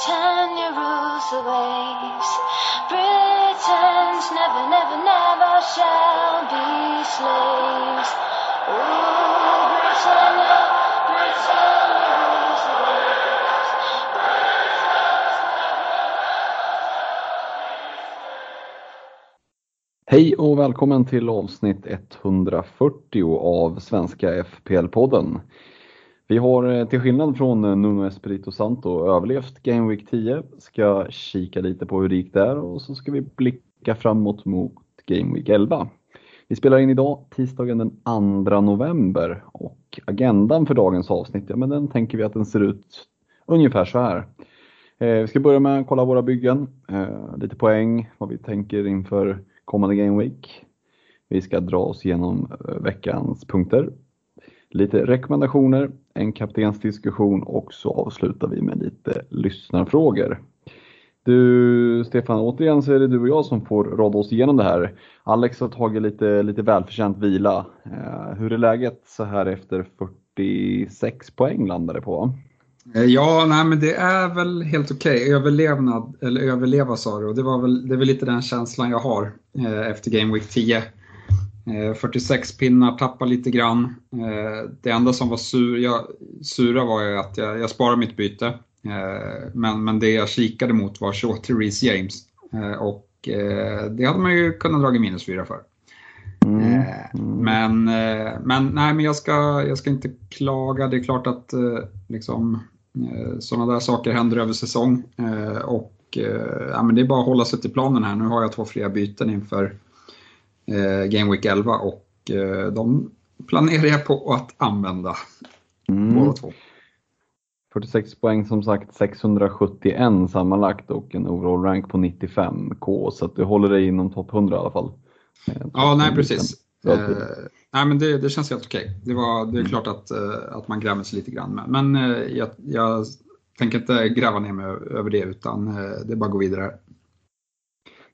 Britannia rules the waves. Britons never, never, never shall be slaves. Ooh, Britannia, Britannia rules the waves. Hej och välkommen till avsnitt 140 av Svenska FPL-podden. Vi har eh, till skillnad från eh, Nuno Espirito Santo överlevt Game Week 10, ska kika lite på hur det gick där och så ska vi blicka framåt mot Game Week 11. Vi spelar in idag tisdagen den 2 november och agendan för dagens avsnitt, ja men den tänker vi att den ser ut ungefär så här. Eh, Vi ska börja med att kolla våra byggen, eh, lite poäng, vad vi tänker inför kommande Game Week. Vi ska dra oss igenom eh, veckans punkter, lite rekommendationer, en kaptensdiskussion och så avslutar vi med lite lyssnarfrågor. Du Stefan, återigen så är det du och jag som får råda oss igenom det här. Alex har tagit lite, lite välförtjänt vila. Eh, hur är läget så här efter 46 poäng landade på? Eh, ja, nej men det är väl helt okej. Överlevnad, eller överleva sa du, och det, var väl, det är väl lite den känslan jag har eh, efter Game Week 10. Eh, 46 pinnar, tappar lite grann. Eh, det enda som var sur, jag, sura var ju att jag, jag sparade mitt byte. Eh, men, men det jag kikade mot var Shorty Reece James. Eh, och eh, det hade man ju kunnat dra minus 4 för. Eh, Men, eh, men, nej, men jag, ska, jag ska inte klaga. Det är klart att eh, liksom, eh, sådana där saker händer över säsong. Eh, och, eh, ja, men det är bara att hålla sig till planen här. Nu har jag två fria byten inför eh, Game Week 11 och eh, de planerar jag på att använda båda två. 46 poäng som sagt, 671 sammanlagt och en overall rank på 95k så att du håller dig inom topp 100 i alla fall. Eh, Ja, nej precis. 100. Eh, nej, men det, det känns helt okej. Det, var, det är klart att, eh, att man grämer sig lite grann. Men, men eh, jag, jag tänker inte gräva ner mig över det utan eh, det är bara att gå vidare.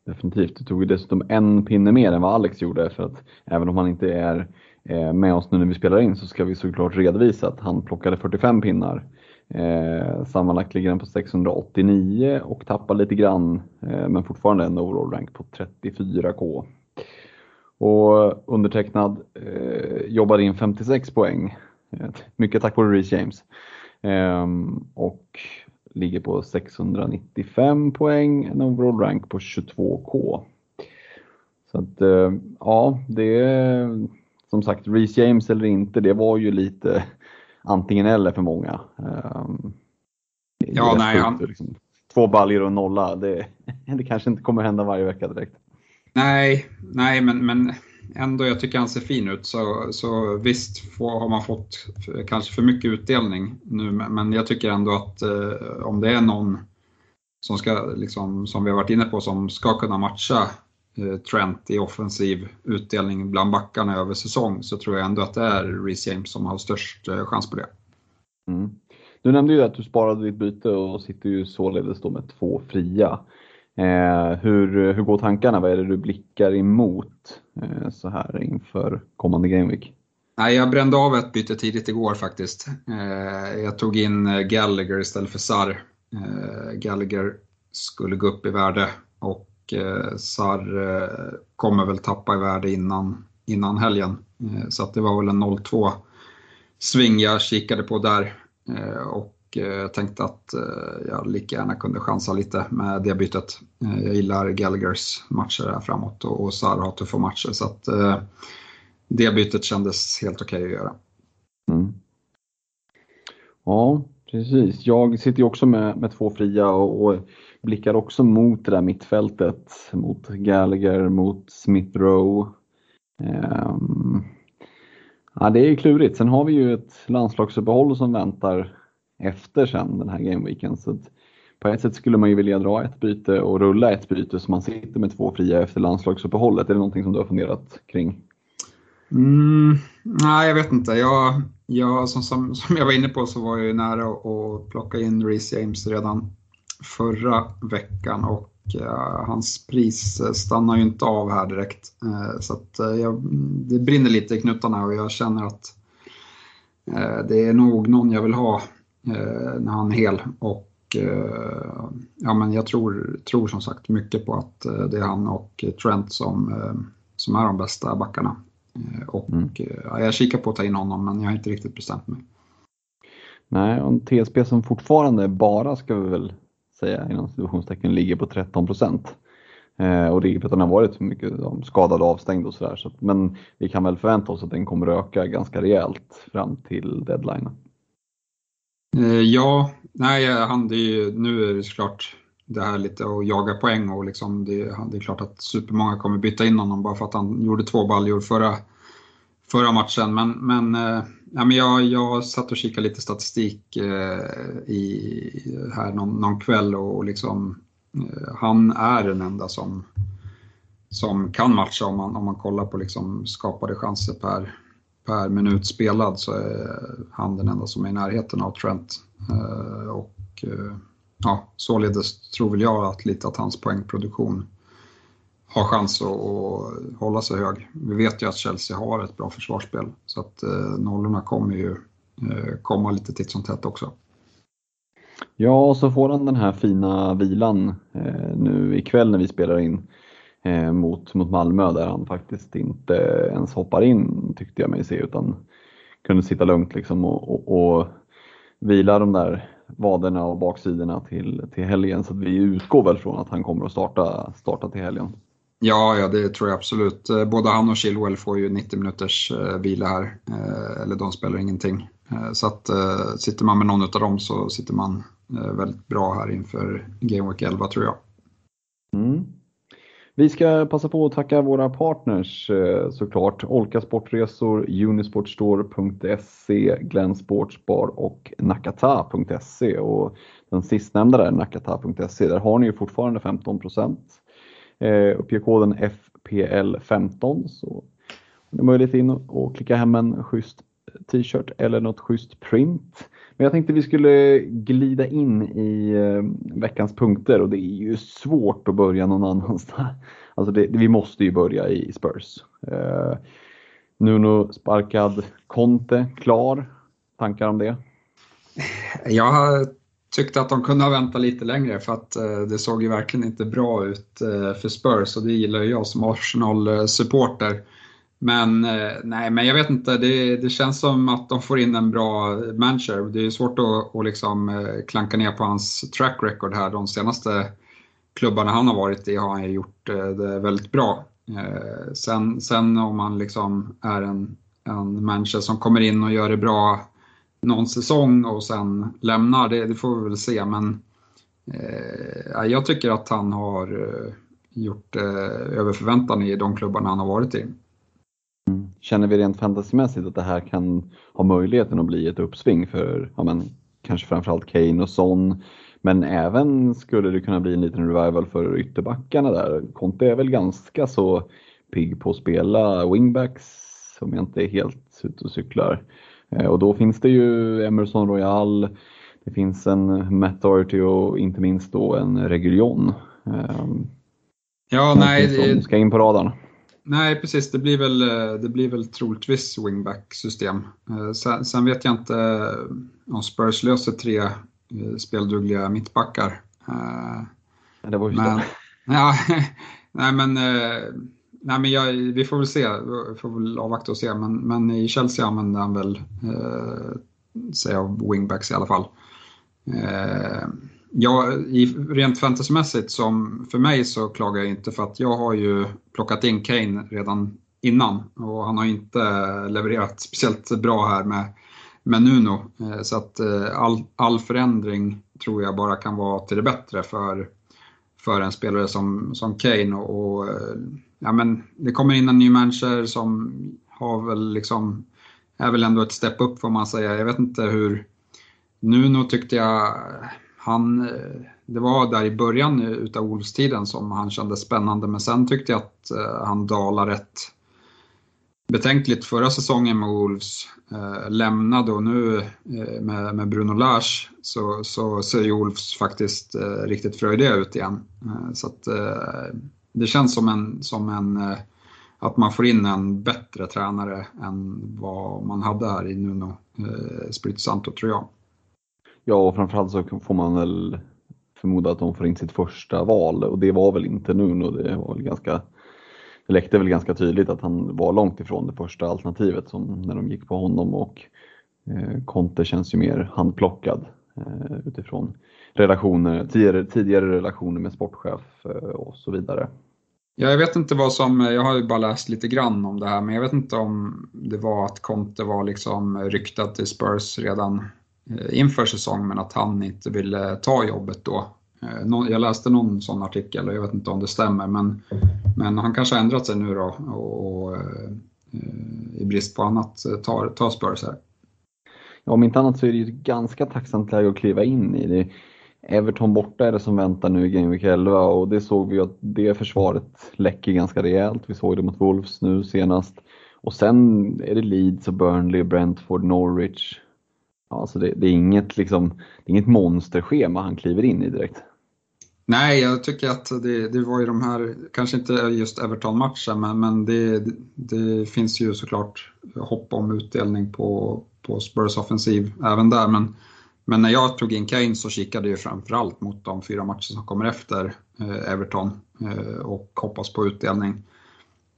Definitivt. Du tog ju dessutom en pinne mer än vad Alex gjorde för att även om han inte är eh, med oss nu när vi spelar in så ska vi såklart redovisa att han plockade 45 pinnar. Eh, sammanlagt ligger han på 689 och tappar lite grann eh, men fortfarande en overall rank på 34k. Och undertecknad eh, jobbade in 56 poäng. Eh, mycket tack vare Reece James. Ehm, och ligger på 695 poäng, en overall rank på 22k. Så att eh, ja, det är som sagt Reece James eller inte, det var ju lite antingen eller för många. Ehm, Ja, nej, han- liksom. Två baljor och nolla, det, det kanske inte kommer hända varje vecka direkt. Nej, nej men, men ändå, jag tycker han ser fin ut. Så, så visst får, har man fått kanske för mycket utdelning nu, men men jag tycker ändå att eh, om det är någon som ska, liksom, som vi har varit inne på, som ska kunna matcha eh, Trent i offensiv utdelning bland backarna över säsong så tror jag ändå att det är Reece James som har störst eh, chans på det. Mm. Du nämnde ju att du sparade ditt byte och sitter ju således då med två fria. Eh, hur, hur går tankarna? Vad är det du blickar emot eh, så här inför kommande Game Week? Nej, jag brände av ett byte tidigt igår faktiskt. Eh, jag tog in eh, Gallagher istället för Sarr. Eh, Gallagher skulle gå upp i värde och eh, Sarr eh, kommer väl tappa i värde innan, innan helgen. Eh, så att det var väl en 0-2 sving jag kikade på där. Eh, och eh, tänkte att eh, jag lika gärna kunde chansa lite med det bytet. Eh, jag gillar Gallaghers matcher här framåt och, och Sarr har tuffa matcher så att eh, det bytet kändes helt okej okay att göra. Mm. Ja, precis. Jag sitter ju också med, med två fria och, och blickar också mot det där mittfältet. Mot Gallagher, mot Smith Rowe. Um, ja, det är ju klurigt. Sen har vi ju ett landslagsuppehåll som väntar efter sen den här gameweeken. Så på ett sätt skulle man ju vilja dra ett byte och rulla ett byte så man sitter med två fria efter landslagsuppehållet. Är det någonting som du har funderat kring? Mm, nej, jag vet inte. Jag, jag, som, som, som jag var inne på så var jag ju nära att plocka in Reece James redan förra veckan och uh, hans pris eh, stannar ju inte av här direkt. Uh, så att, uh, jag, det brinner lite i knutarna och jag känner att det är nog någon jag vill ha när han är hel. Och ja, men jag tror, tror som sagt mycket på att det är han och Trent som, som är de bästa backarna. Och mm. ja, jag kikar på att ta in honom men jag har inte riktigt bestämt mig. Nej, och en TSB som fortfarande bara ska vi väl säga inom situationstecken ligger på 13 procent. Eh, och det är för att den har varit mycket skadad och avstängd och sådär. Så, men vi kan väl förvänta oss att den kommer öka ganska rejält fram till deadline. Eh, ja, nej, han, det är ju, nu är det såklart det här lite att jaga poäng och liksom det, det är klart att supermånga kommer byta in honom bara för att han gjorde två baljor förra, förra matchen. Men, men eh, Ja, men jag, jag satt och kikade lite statistik eh, i, här någon, någon kväll och, och liksom, eh, han är den enda som, som kan matcha om man, om man kollar på liksom skapade chanser per, per minut spelad så är han den enda som är i närheten av Trent. Eh, och eh, ja, således tror väl jag att lite att hans poängproduktion har chans att, att, hålla sig hög. Vi vet ju att Chelsea har ett bra försvarsspel så att eh, nollorna kommer ju komma lite titt som tätt också. Ja, och så får han den här fina vilan eh, nu ikväll när vi spelar in eh, mot, mot Malmö där han faktiskt inte ens hoppar in tyckte jag mig se utan kunde sitta lugnt liksom och, och, och vila de där vaderna och baksidorna till, till helgen så vi utgår väl från att han kommer att starta, starta till helgen. Ja, ja, det tror jag absolut. Eh, både han och Chilwell får ju 90 minuters eh, vila här, eh, eller de spelar ingenting. Så att sitter man med någon av dem så sitter man väldigt bra här inför Game Week 11 tror jag. Mm. Vi ska passa på att tacka våra partners eh, såklart. Olka Sportresor, Unisportstore.se, Glenn Sportsbar och Nakata.se. Och den sistnämnda där, Nakata.se, där har ni ju fortfarande 15 Eh, Uppge koden FPL15 så har ni möjlighet in och klicka hem en schysst t-shirt eller något schysst print. Men jag tänkte vi skulle glida in i eh, veckans punkter och det är ju svårt att börja någon annanstans. Alltså det, vi måste ju börja i Spurs. Eh, Nuno sparkad, Conte klar. Tankar om det? Jag har tyckte att de kunde ha väntat lite längre för att eh, det såg ju verkligen inte bra ut eh, för Spurs och det gillar ju jag som Arsenal-supporter. Men eh, nej, men jag vet inte, det, det, känns som att de får in en bra manager. Det är svårt att, att liksom eh, klanka ner på hans track record här. De senaste klubbarna han har varit i har han gjort eh, det väldigt bra. Sen, sen om han liksom är en, en manager som kommer in och gör det bra någon säsong och sen lämnar, det, det får vi väl se. Men eh, jag tycker att han har gjort eh, över förväntan i de klubbarna han har varit i. Känner vi rent fantasymässigt att det här kan ha möjligheten att bli ett uppsving för ja, men, kanske framförallt Kane och Son. Men även skulle det kunna bli en liten revival för ytterbackarna där. Conte är väl ganska så pigg på att spela wingbacks om jag inte är helt ute och cyklar. Eh, och då finns det ju Emerson Royal, det finns en Matt Doherty och inte minst då en Reguljon. Ehm, ja, nej. Som ska in på radarn. Nej, precis. Det blir väl, det blir väl troligtvis wingback-system. Eh, sen, sen, vet jag inte om Spurs löser tre eh, speldugliga mittbackar. Det var ju men, ja, Nej, men Nej, men jag, vi får väl se, vi får väl avvakta och se. Men, men i Chelsea använder han väl, eh, säger wingbacks i alla fall. Eh, ja, i, rent fantasymässigt som för mig så klagar jag inte för att jag har ju plockat in Kane redan innan och han har inte levererat speciellt bra här med, med Nuno. Eh, så att eh, all, all förändring tror jag bara kan vara till det bättre för, för en spelare som, som Kane. Och, och eh, ja, men det kommer in en ny manager som har väl liksom, är väl ändå ett step upp får man säga. Jag vet inte hur, Nuno tyckte jag, han, eh, det var där i början utav Wolves-tiden som han kändes spännande men sen tyckte jag att eh, han dalade rätt betänkligt förra säsongen med Wolves eh, lämnade och nu med, med, Bruno Lars så, så ser ju Wolves faktiskt riktigt fröjdiga ut igen. Så att, det känns som en, som en att man får in en bättre tränare än vad man hade här i Nuno eh, Spirito Santo tror jag. Ja, och framförallt så får man väl förmoda att de får in sitt första val. Och det var väl inte Nuno, det var väl ganska det läckte väl ganska tydligt att han var långt ifrån det första alternativet som när de gick på honom. Och eh, Conte känns ju mer handplockad eh, utifrån relationer, tidigare, tidigare relationer med sportchef eh, och så vidare. Ja, jag vet inte vad som, jag har ju bara läst lite grann om det här, men jag vet inte om det var att Conte var liksom ryktad till Spurs redan Eh, inför säsong, men att han inte ville ta jobbet då. Eh, jag läste någon sån artikel och jag vet inte om det stämmer men, men han kanske har ändrat sig nu då och, och eh, i brist på annat tar, tar Spurs här. Ja, om inte annat så är det ju ett ganska tacksamt läge att kliva in i. Det. Everton borta är det som väntar nu i Game Week 11 och det såg vi att det försvaret läcker ganska rejält. Vi såg det mot Wolves nu senast. Och sen är det Leeds och Burnley, Brentford, Norwich. Alltså det, det, är inget, liksom, det är inget monsterschema han kliver in i direkt. Nej, jag tycker att det, det var ju de här, kanske inte just Everton-matchen, men, men det, det, finns ju såklart hopp om utdelning på, på Spurs offensiv även där. Men, men när jag tog in Kane så kikade jag framförallt mot de fyra matcher som kommer efter eh, Everton eh, och hoppas på utdelning.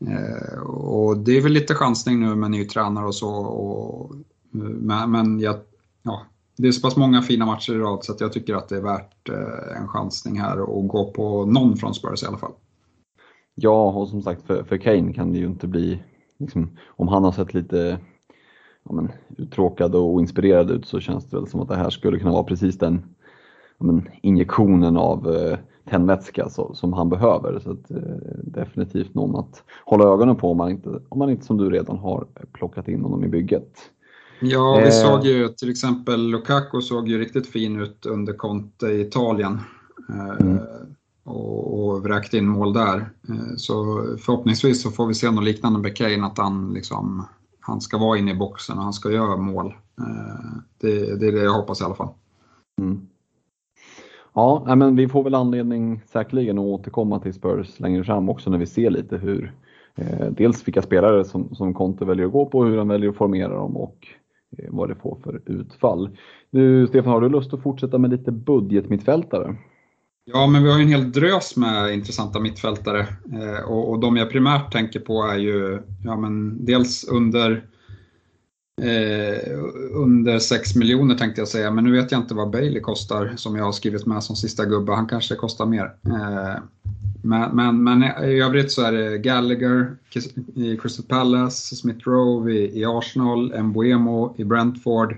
Eh, och det är väl lite chansning nu med ny tränare och så. Och, eh, men, men jag ja, det är så pass många fina matcher i rad så att jag tycker att det är värt eh, en chansning här och gå på någon från Spurs i alla fall. Ja, och som sagt för, för Kane kan det ju inte bli, liksom, om han har sett lite ja, men, uttråkad och oinspirerad ut så känns det väl som att det här skulle kunna vara precis den ja, men, injektionen av eh, tändvätska så, som han behöver. Så att, eh, definitivt någon att hålla ögonen på om man, inte, om man inte som du redan har plockat in honom i bygget. Ja, vi eh. såg ju till exempel Lukaku såg ju riktigt fin ut under Conte i Italien. Eh, mm. Och, och vräkte in mål där. Eh, så förhoppningsvis så får vi se något liknande med Kane, att han, liksom, han ska vara inne i boxen och han ska göra mål. Det, det är det jag hoppas i alla fall. Mm. Ja, men vi får väl anledning säkerligen att återkomma till Spurs längre fram också när vi ser lite hur dels vilka spelare som, som Conte väljer att gå på, hur han väljer att formera dem och Eh, vad det får för utfall. Du Stefan, har du lust att fortsätta med lite budgetmittfältare? Ja, men vi har ju en hel drös med intressanta mittfältare eh, och, och de jag primärt tänker på är ju ja, men dels under Eh, under 6 miljoner tänkte jag säga, men nu vet jag inte vad Bailey kostar som jag har skrivit med som sista gubbe. Han kanske kostar mer. Eh, men, men, men, i övrigt så är det Gallagher i Crystal Palace, Smith Rowe i, i Arsenal, Mbuemo i Brentford,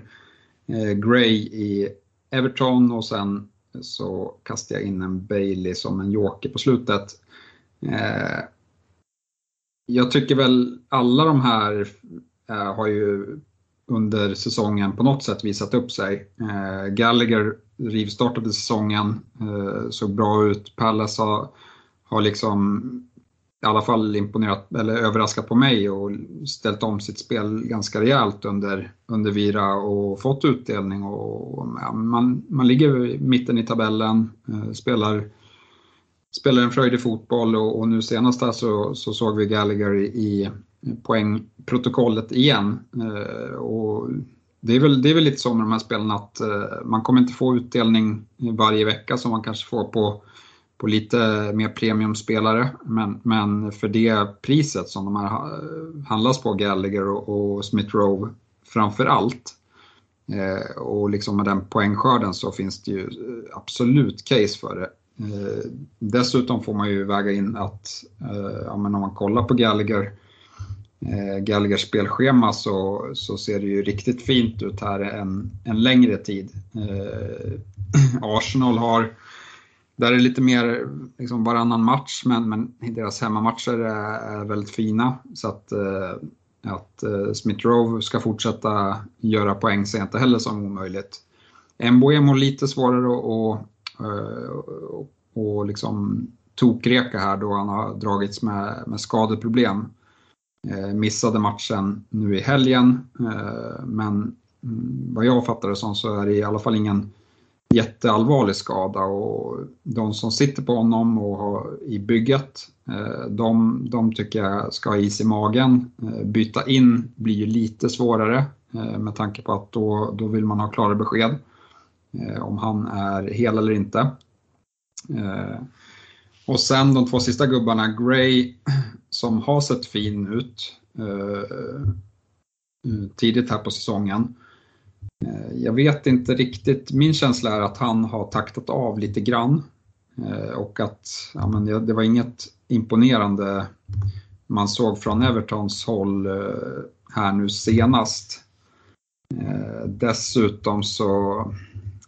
eh, Gray i Everton och sen så kastar jag in en Bailey som en joker på slutet. Eh, jag tycker väl alla de här eh, har ju under säsongen på något sätt visat upp sig. Eh, Gallagher rivstartade säsongen, eh, såg bra ut. Palace har, har liksom i alla fall imponerat, eller överraskat på mig och ställt om sitt spel ganska rejält under, under Vira och fått utdelning. Och, ja, man, man ligger i mitten i tabellen, eh, spelar, spelar en fröjdig fotboll och, och nu senast här så, så såg vi Gallagher i, i poängprotokollet igen. Eh, och det är, väl, det är väl lite så med de här spelen att eh, man kommer inte få utdelning varje vecka som man kanske får på, på lite mer premiumspelare. Men, men för det priset som de här handlas på, Gallagher och, och Smith Rowe framför allt, Eh, och liksom med den poängskörden så finns det ju absolut case för det. Eh, dessutom får man ju väga in att eh, ja, men om man kollar på Gallagher eh, Gallaghers spelschema så, så ser det ju riktigt fint ut här en, en längre tid. Eh, Arsenal har, där är det lite mer liksom varannan match men, men deras hemmamatcher är, är väldigt fina. Så att, eh, att eh, Smith Rowe ska fortsätta göra poäng ser jag inte heller som omöjligt. Mboemo lite svårare att och, eh, och, och liksom tokreka här då han har dragits med, med skadeproblem. Eh, missade matchen nu i helgen, eh, men mm, vad jag fattar det som så är det i alla fall ingen jätteallvarlig skada och de som sitter på honom och har i bygget, eh, de, de tycker jag ska ha is i magen. Eh, byta in blir ju lite svårare eh, med tanke på att då, då vill man ha klara besked om han är hel eller inte. Och sen de två sista gubbarna, Gray som har sett fin ut tidigt här på säsongen. Eh, jag vet inte riktigt, min känsla är att han har taktat av lite grann eh, och att ja, men det var inget imponerande man såg från Evertons håll eh, här nu senast. Dessutom så,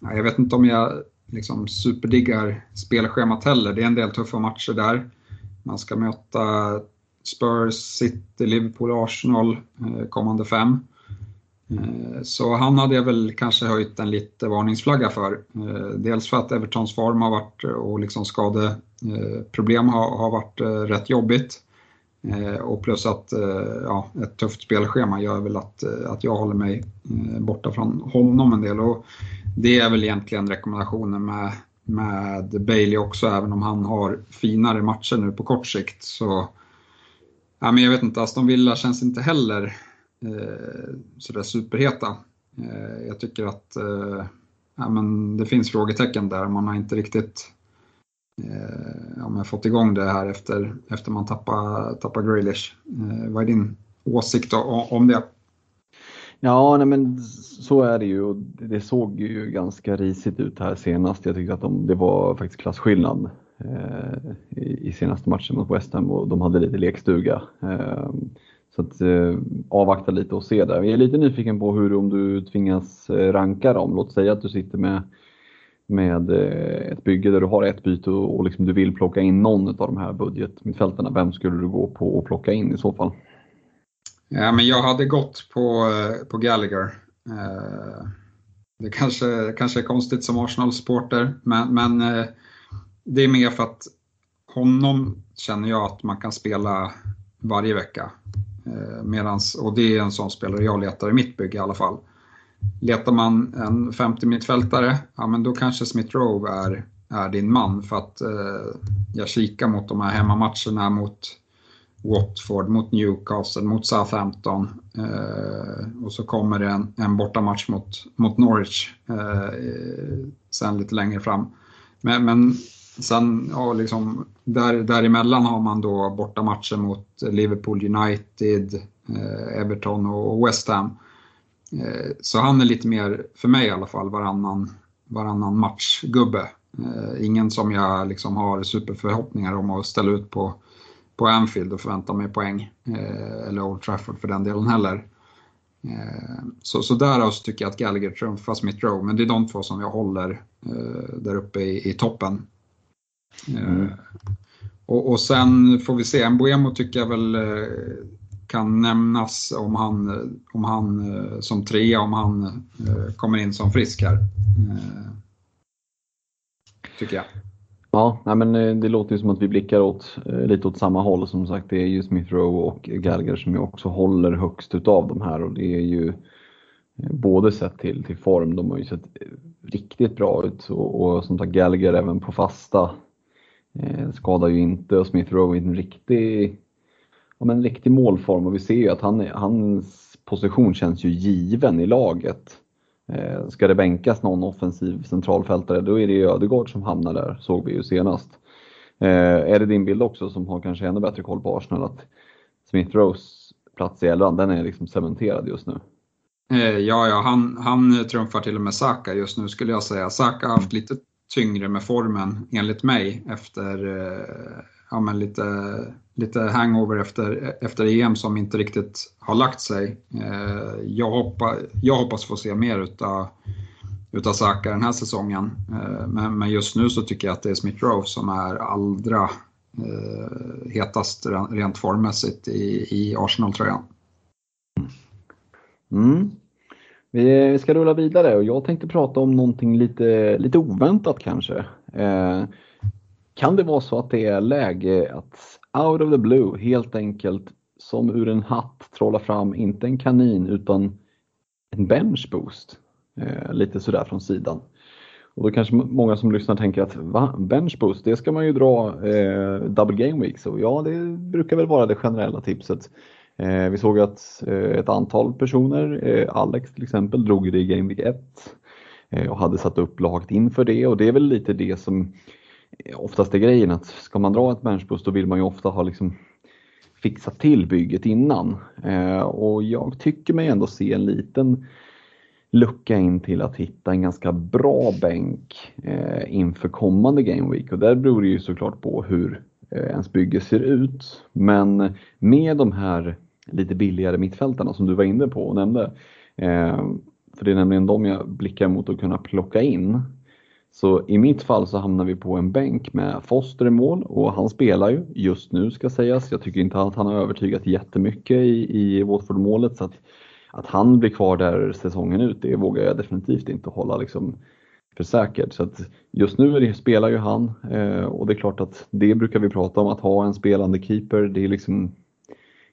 jag vet inte om jag liksom superdiggar spelschemat heller. Det är en del tuffa matcher där. Man ska möta Spurs, City, Liverpool, Arsenal kommande fem. Eh, så han hade jag väl kanske höjt en lite varningsflagga för. Eh, dels för att Evertons form har varit eh, och liksom skadeproblem har, har varit rätt jobbigt. Och plus att ja, ett tufft spelschema gör väl att, att jag håller mig borta från honom en del. Och det är väl egentligen rekommendationen med, med Bailey också, även om han har finare matcher nu på kort sikt. Så, ja, men jag vet inte, Aston Villa känns inte heller eh, sådär superheta. Eh, jag tycker att eh, ja, men det finns frågetecken där. Man har inte riktigt eh, ja, fått igång det här efter, efter man tappar, tappar Grealish. Eh, vad är din åsikt om det? Ja, nej men så är det ju och det såg ju ganska risigt ut här senast. Jag tyckte att de, det var faktiskt klasskillnad eh, i, i, senaste matchen mot West Ham och de hade lite lekstuga. Eh, så att eh, avvakta lite och se där. Jag är lite nyfiken på hur om du tvingas eh, ranka dem. Låt säga att du sitter med, med eh, ett bygge där du har ett byte och, och liksom du vill plocka in någon av de här budgetmittfältarna. Vem skulle du gå på och plocka in i så fall? Ja, men jag hade gått på, eh, på Gallagher. Eh, det kanske, kanske är konstigt som Arsenal-supporter, men, men eh, det är mer för att honom känner jag att man kan spela varje vecka. Eh, medans, och det är en sån spelare jag letar i mitt bygge i alla fall. Letar man en 50 mittfältare, ja men då kanske Smith Rowe är, är din man för att eh, jag kikar mot de här hemmamatcherna mot Watford, mot Newcastle, mot Southampton eh, och så kommer det en, en bortamatch mot, mot Norwich eh, sen lite längre fram. Men, men sen, ja, liksom, där, däremellan har man då bortamatcher mot Liverpool United, eh, Everton och West Ham. Eh, så han är lite mer, för mig i alla fall, varannan, varannan matchgubbe. Eh, ingen som jag liksom har superförhoppningar om att ställa ut på på Anfield och förvänta mig poäng. Eh, eller Old Trafford för den delen heller. Eh, så, så därav så tycker jag att Gallagher trumfar Smith Rowe, men det är de två som jag håller eh, där uppe i, i toppen. Mm. Och, och, sen får vi se, Mbuemo tycker jag väl kan nämnas om han, om han som trea, om han kommer in som frisk här. Tycker jag. Ja, nej men eh, det låter ju som att vi blickar åt, eh, lite åt samma håll. Som sagt, det är ju Smith Rowe och Gallagher som jag också håller högst utav de här och det är ju eh, både sett till, till form, de har ju sett riktigt bra ut och, och som sagt Gallagher även på fasta eh, skadar ju inte och Smith Rowe är en riktig, ja, men en riktig målform och vi ser ju att han, hans position känns ju given i laget. Eh, ska det bänkas någon offensiv centralfältare då är det ju Ödegård som hamnar där, såg vi ju senast. Eh, är det din bild också som har kanske ännu bättre koll på Arsenal att Smith-Rowes plats i elvan, den är liksom cementerad just nu? Eh, ja, ja han, han trumfar till och med Saka just nu skulle jag säga. Saka har haft lite tyngre med formen enligt mig efter eh, ja, men lite, lite hangover efter, efter EM som inte riktigt har lagt sig. Eh, jag, hoppa, jag hoppas få se mer utav, utav Saka den här säsongen. Eh, men, men just nu så tycker jag att det är Smith Rowe som är allra hetast rent formmässigt i, i Arsenal-tröjan. Mm. mm. Vi ska rulla vidare och jag tänkte prata om någonting lite, lite oväntat kanske. Eh, kan det vara så att det är läge att out of the blue helt enkelt som ur en hatt trolla fram, inte en kanin utan en bench boost? Eh, lite sådär från sidan. Och då kanske många som lyssnar tänker att va? bench boost, det ska man ju dra eh, double game week. Så ja, det brukar väl vara det generella tipset. Eh, vi såg att eh, ett antal personer, eh, Alex till exempel, drog det i Game Week 1 eh, och hade satt upp laget inför det och det är väl lite det som eh, oftast är grejen att ska man dra ett benchboost då vill man ju ofta ha liksom fixat till bygget innan. Eh, och jag tycker mig ändå se en liten lucka in till att hitta en ganska bra bänk inför kommande Game Week och där beror det ju såklart på hur ens bygge ser ut. Men med de här lite billigare mittfältarna som du var inne på och nämnde. Eh, för det är nämligen de jag blickar mot att kunna plocka in. Så i mitt fall så hamnar vi på en bänk med Foster i mål och han spelar ju just nu ska sägas. Jag tycker inte att han har övertygat jättemycket i, i Watford-målet så att, att han blir kvar där säsongen ut det vågar jag definitivt inte hålla liksom för säkert. Så att just nu det, spelar ju han eh, och det är klart att det brukar vi prata om att ha en spelande keeper. Det är liksom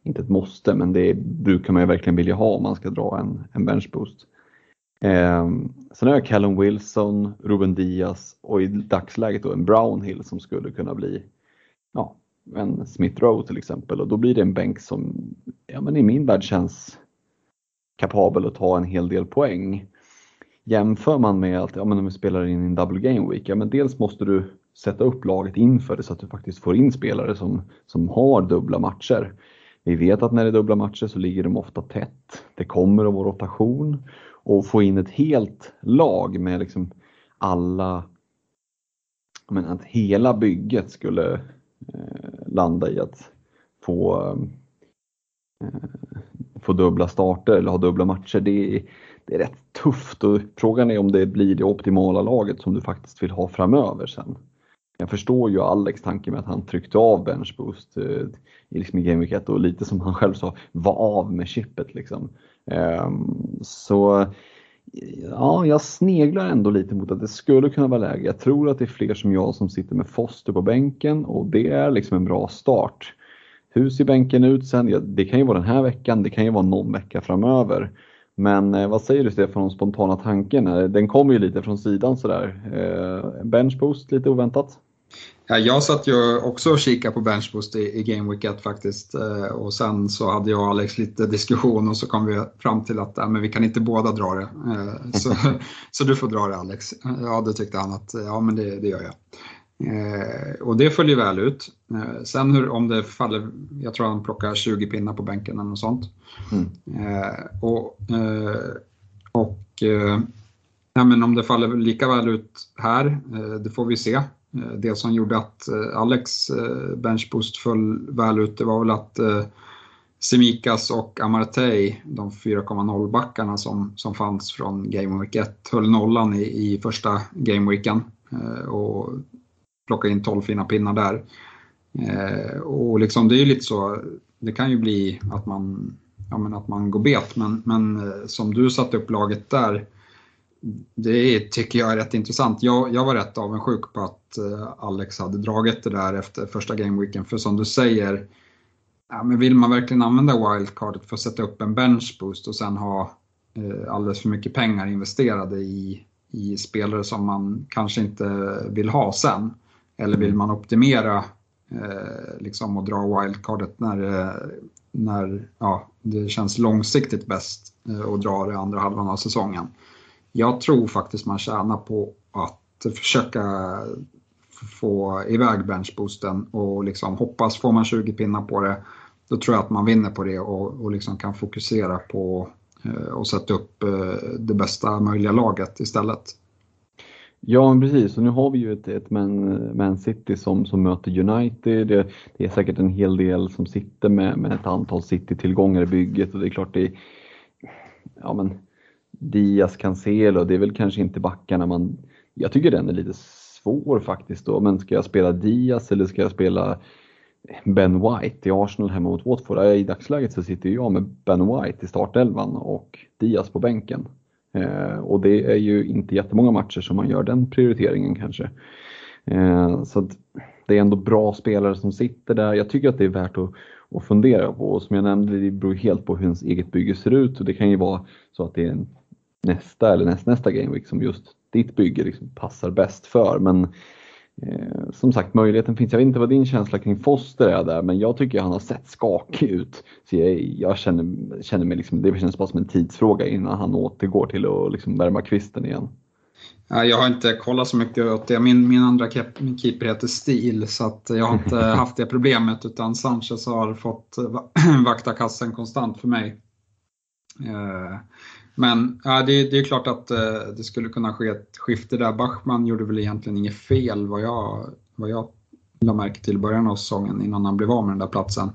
inte ett måste, men det brukar man ju verkligen vilja ha om man ska dra en, en benchboost. Eh, sen har jag Callum Wilson, Ruben Diaz och i dagsläget då en Brownhill som skulle kunna bli ja, en Smith Rowe till exempel och då blir det en bänk som ja, men i min värld känns kapabel att ta en hel del poäng. Jämför man med att ja, men om vi spelar in en double game week, ja, men dels måste du sätta upp laget inför det så att du faktiskt får in spelare som, som har dubbla matcher. Vi vet att när det är dubbla matcher så ligger de ofta tätt. Det kommer att vara rotation och få in ett helt lag med liksom alla, men att hela bygget skulle eh, landa i att få, eh, få dubbla starter eller ha dubbla matcher. Det är, det är rätt tufft och frågan är om det blir det optimala laget som du faktiskt vill ha framöver sen. Jag förstår ju Alex tanke med att han tryckte av benchboost eh, i liksom Game Week 1 och lite som han själv sa, var av med chippet liksom. Eh, så ja, jag sneglar ändå lite mot att det skulle kunna vara läge. Jag tror att det är fler som jag som sitter med Foster på bänken och det är liksom en bra start. Hur ser bänken ut sen? Ja, det kan ju vara den här veckan, det kan ju vara någon vecka framöver. Men eh, vad säger du Stefan om spontana tanken? Eh, den kommer ju lite från sidan sådär. Eh, benchboost lite oväntat? Ja, jag satt ju också och kikade på benchboost i, i Game Week 1 faktiskt. Eh, och sen så hade jag och Alex lite diskussion och så kom vi fram till att äh, men vi kan inte båda dra det. Eh, så, så du får dra det Alex. Ja, då tyckte han att ja, men det, det gör jag. Eh, och det följer väl ut. Eh, sen hur, om det faller, jag tror han plockar 20 pinnar på bänken eller något sånt. Mm. Eh, och och ja, men om det faller lika väl ut här, det får vi se. Eh, det som gjorde att eh, Alex eh, benchboost föll väl ut, det var väl att Semikas och Amartey, de 4,0 backarna som, som fanns från Game Week 1, höll nollan i, i första Gameweeken. Och plockade in 12 fina pinnar där. Och liksom, det är ju lite så, det kan ju bli att man, ja, men att man går bet, men, men som du satte upp laget där, det tycker jag är rätt intressant. Jag, jag var rätt avundsjuk på att eh, Alex hade dragit det där efter första gameweeken, för som du säger, ja, men vill man verkligen använda wildcardet för att sätta upp en benchboost och sen ha eh, alldeles för mycket pengar investerade i, i spelare som man kanske inte vill ha sen, eller vill man optimera eh, liksom och dra wildcardet när, eh, när ja, det känns långsiktigt bäst eh, att dra det andra halvan av säsongen? Jag tror faktiskt man tjänar på att försöka få iväg benchboosten och liksom hoppas, får man 20 pinnar på det, då tror jag att man vinner på det och, och liksom kan fokusera på eh, och sätta upp eh, det bästa möjliga laget istället. Ja, precis. Och nu har vi ju ett, ett Man, Man City som, som möter United. Det, det, är säkert en hel del som sitter med, med ett antal City-tillgångar i bygget och det är klart det är, ja men Diaz, Cancelo, det är väl kanske inte backarna man, jag tycker den är lite svår faktiskt då, men ska jag spela Diaz eller ska jag spela Ben White i Arsenal hemma mot Watford? I dagsläget så sitter jag med Ben White i startelvan och Diaz på bänken. Eh, och det är ju inte jättemånga matcher som man gör den prioriteringen kanske. Eh, så det är ändå bra spelare som sitter där. Jag tycker att det är värt att, att fundera på. Och som jag nämnde, det beror helt på hur ens eget bygge ser ut. Och det kan ju vara så att det är en nästa eller näst, nästa Gameweek som just ditt bygge liksom passar bäst för. Men Eh, som sagt, möjligheten finns. Jag vet inte vad din känsla kring Foster är där, men jag tycker han har sett skakig ut. Så jag, jag känner, känner mig liksom, det känns bara som en tidsfråga innan han återgår till att liksom värma kvisten igen. Jag har inte kollat så mycket åt det. Min, min andra keeper heter Stil så att jag har inte haft det problemet utan Sanchez har fått vakta kassen konstant för mig. Men ja, det, det, är klart att eh, det skulle kunna ske ett skifte där. Bachmann gjorde väl egentligen inget fel vad jag, vad jag la märke till i början av säsongen innan han blev av med den där platsen.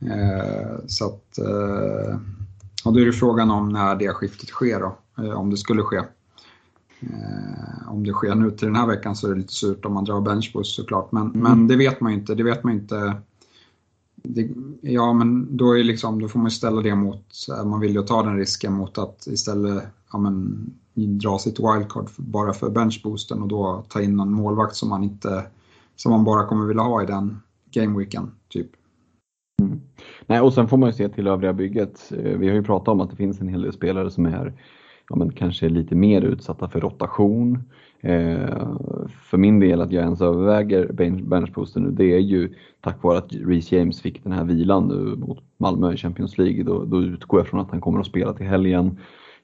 Eh, så att, eh, och då är det frågan om när det skiftet sker då, eh, om det skulle ske. Eh, om det sker nu till den här veckan så är det lite surt om man drar benchboost såklart, men, mm. men det vet man ju inte. Det vet man inte det, ja, men då, är liksom, då får man ställa det mot, man vill ju ta den risken mot att istället ja, men, dra sitt wildcard bara för benchboosten och då ta in en målvakt som man, inte, som man bara kommer vilja ha i den gameweeken. Typ. Mm. Nej, och sen får man ju se till övriga bygget. Eh, vi har ju pratat om att det finns en hel del spelare som är ja, men kanske lite mer utsatta för rotation. Eh, för min del att jag ens överväger benchboosten nu, det är ju tack vare att Reece James fick den här vilan nu mot Malmö i Champions League. Då, då utgår jag från att han kommer att spela till helgen.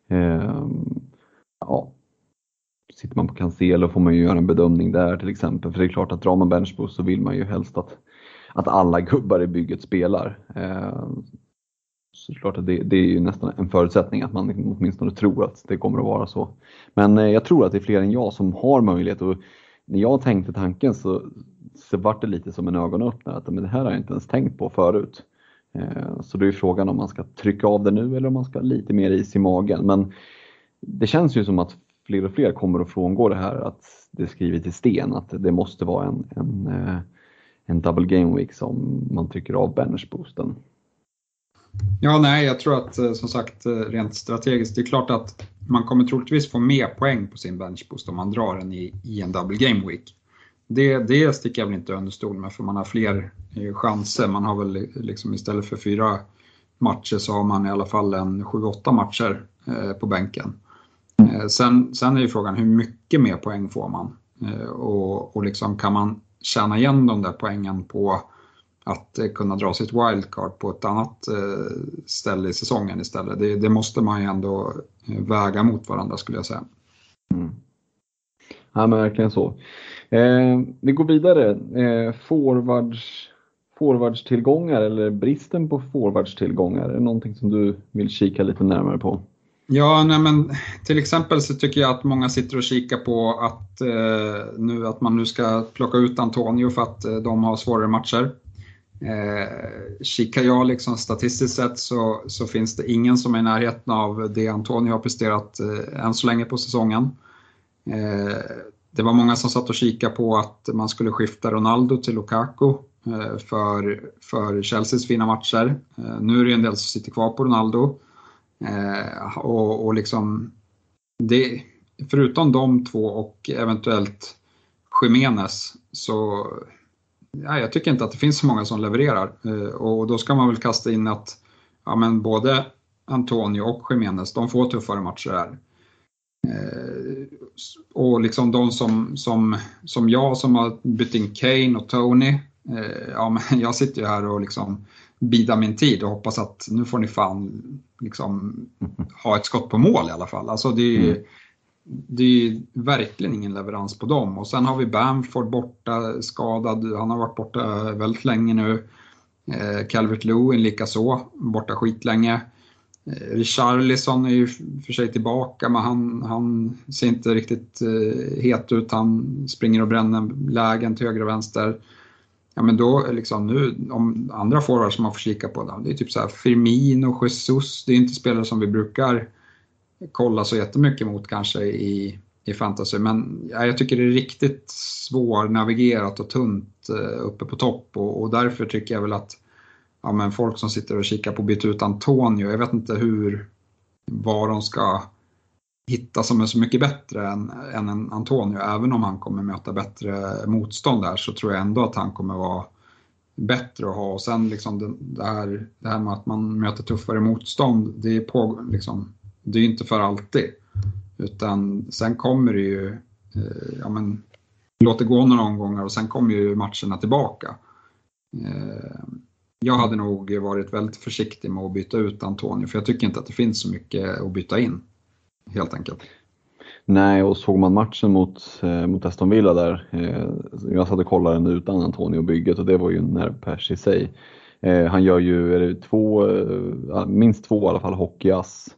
Eh, ja. Sitter man på Cancelo får man ju göra en bedömning där till exempel. För det är klart att drar man benchboost så vill man ju helst att, att alla gubbar i bygget spelar. Eh, så klart att det, det, är ju nästan en förutsättning att man åtminstone tror att det kommer att vara så. Men eh, jag tror att det är fler än jag som har möjlighet och när jag tänkte tanken så, så vart det lite som en ögonöppnare att men det här har jag inte ens tänkt på förut. Eh, så då är frågan om man ska trycka av det nu eller om man ska ha lite mer is i magen. Men det känns ju som att fler och fler kommer att frångå det här att det är skrivet i sten att det måste vara en, en, eh, en double game week som man trycker av benchboosten. Ja, nej, jag tror att eh, som sagt eh, rent strategiskt, det är klart att man kommer troligtvis få mer poäng på sin benchboost om man drar den i, i en double game week. Det, det sticker jag väl inte under stol med för man har fler eh, chanser. Man har väl liksom istället för fyra matcher så har man i alla fall en 7-8 matcher på bänken. Sen, sen är ju frågan hur mycket mer poäng får man? Och, och liksom kan man tjäna igen de där poängen på att eh, kunna dra sitt wildcard på ett annat eh, ställe i säsongen istället. Det, det måste man ju ändå eh, väga mot varandra skulle jag säga. Mm. Ja men verkligen så. Eh, vi går vidare. Eh, forwards, forwardstillgångar eller bristen på forwardstillgångar, är det någonting som du vill kika lite närmare på? Ja, nej men till exempel så tycker jag att många sitter och kikar på att, eh, nu, att man nu ska plocka ut Antonio för att eh, de har svårare matcher. Eh, kikar jag liksom statistiskt sett så, så finns det ingen som är i närheten av det Antonio har presterat eh, än så länge på säsongen. Eh, det var många som satt och kikade på att man skulle skifta Ronaldo till Lukaku eh, för, för Chelseas fina matcher. Eh, nu är det en del som sitter kvar på Ronaldo. Eh, och, och liksom det, förutom de två och eventuellt Jiménez så ja, jag tycker inte att det finns så många som levererar. Eh, och då ska man väl kasta in att ja, men både Antonio och Jiménez, de får tuffare matcher här. Eh, och liksom de som, som, som jag som har bytt in Kane och Tony, eh, ja, men jag sitter ju här och liksom bidar min tid och hoppas att nu får ni fan liksom ha ett skott på mål i alla fall. Alltså det är, mm det är verkligen ingen leverans på dem. Och sen har vi Bamford borta, skadad. Han har varit borta väldigt länge nu. Eh, Calvert Lewin likaså, borta skitlänge. Eh, Richarlison är ju för sig tillbaka men han, han ser inte riktigt eh, het ut. Han springer och bränner lägen till höger och vänster. Ja men då liksom nu, om andra forwards som man får kika på, det är typ så här Firmino, Jesus, det är inte spelare som vi brukar kolla så jättemycket mot kanske i, i fantasy. Men ja, jag tycker det är riktigt svårnavigerat och tunt eh, uppe på topp och, och därför tycker jag väl att ja, men folk som sitter och kikar på byta ut Antonio, jag vet inte hur, vad de ska hitta som är så mycket bättre än, än en Antonio. Även om han kommer möta bättre motstånd där så tror jag ändå att han kommer vara bättre att ha. Och sen liksom det, det, här, det här med att man möter tuffare motstånd, det är, på, liksom, det är ju inte för alltid. Utan sen kommer det ju, eh, ja men, låt det gå några omgångar och sen kommer ju matcherna tillbaka. Eh, jag hade nog varit väldigt försiktig med att byta ut Antonio för jag tycker inte att det finns så mycket att byta in. Helt enkelt. Nej, och såg man matchen mot, eh, mot Aston Villa där, eh, jag satt och kollade den utan Antonio-bygget och det var ju en nervpärs i sig. Eh, han gör ju är det två, eh, minst två i alla fall hockeyass.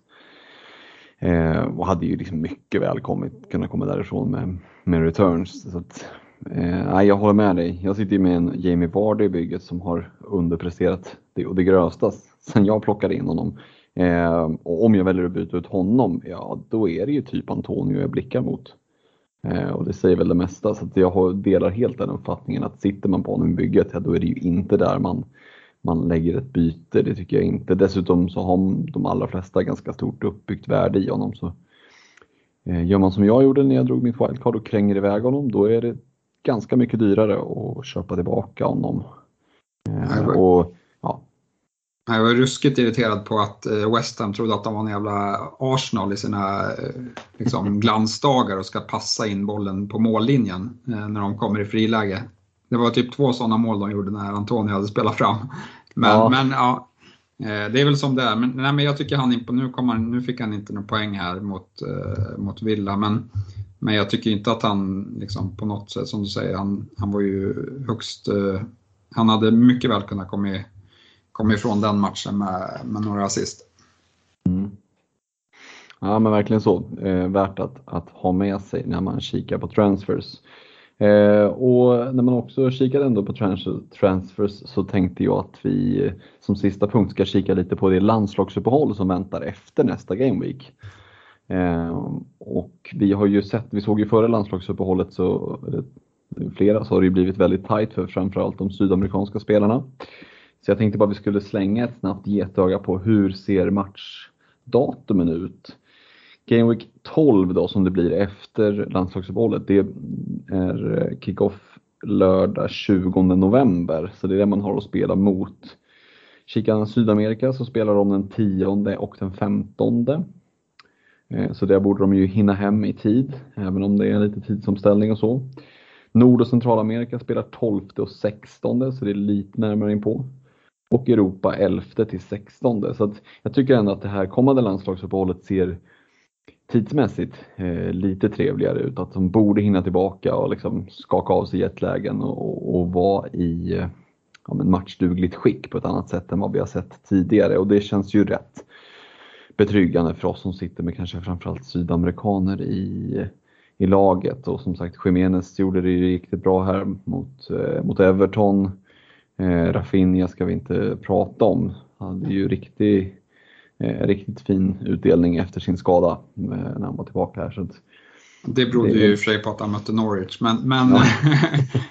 Eh, och hade ju liksom mycket väl kommit, kunnat komma därifrån med, med returns. Så att, Eh, jag håller med dig. Jag sitter ju med en Jamie Vardy i bygget som har underpresterat det och det grövsta sen jag plockade in honom. Eh, och om jag väljer att byta ut honom, ja då är det ju typ Antonio jag blickar mot. Eh, och det säger väl det mesta, så jag delar helt den uppfattningen att sitter man på honom i bygget, ja då är det ju inte där man, man lägger ett byte. Det tycker jag inte. Dessutom så har de allra flesta ganska stort uppbyggt värde i honom. Så eh, Gör man som jag gjorde när jag drog mitt wildcard och kränger iväg honom, då är det ganska mycket dyrare att köpa tillbaka honom. Jag var, och, ja. jag var ruskigt irriterad på att eh, West Ham trodde att de var en jävla Arsenal i sina eh, liksom, glansdagar och ska passa in bollen på mållinjen eh, när de kommer i friläge. Det var typ två sådana mål de gjorde när Antonio hade spelat fram. Men ja, men, ja det är väl som det är. Men, nej, men jag tycker han nu, han, nu fick han inte någon poäng här mot, mot Villa. Men men jag tycker inte att han liksom på något sätt, som du säger, han, han var ju högst... Eh, han hade mycket väl kunnat komma, komma ifrån den matchen med, med några assist. Mm. Ja men verkligen så. Eh, värt att, att ha med sig när man kikar på transfers. Eh, och när man också kikade ändå på transfers så tänkte jag att vi som sista punkt ska kika lite på det landslagsuppehåll som väntar efter nästa Game Week. Eh, och vi har ju sett, vi såg ju före landslagsuppehållet så, flera, så har det ju blivit väldigt tajt för framförallt de sydamerikanska spelarna. Så jag tänkte bara vi skulle slänga ett snabbt getöga på hur ser matchdatumen ut? Game Week 12 då som det blir efter landslagsuppehållet, det är eh, kickoff lördag 20 november, så det är det man har att spela mot. Kikar man Sydamerika så spelar de den 10 och den 15 eh, så där borde de ju hinna hem i tid, även om det är lite tidsomställning och så. Nord och Centralamerika spelar 12 och 16 så det är lite närmare in på. Och Europa 11 till 16 så att jag tycker ändå att det här kommande landslagsuppehållet ser tidsmässigt eh, lite trevligare ut. Att de borde hinna tillbaka och liksom skaka av sig jetlägen och, och vara i eh, ja, matchdugligt skick på ett annat sätt än vad vi har sett tidigare och det känns ju rätt betryggande för oss som sitter med kanske framförallt sydamerikaner i, i laget. Och som sagt, Jiménez gjorde det riktigt bra här mot, eh, mot Everton. Eh, Rafinha ska vi inte prata om. Han hade ju riktigt, riktigt fin utdelning efter sin skada eh, när han var tillbaka här. Så att, det berodde det... ju i och för sig på att han mötte Norwich, men, men, ja.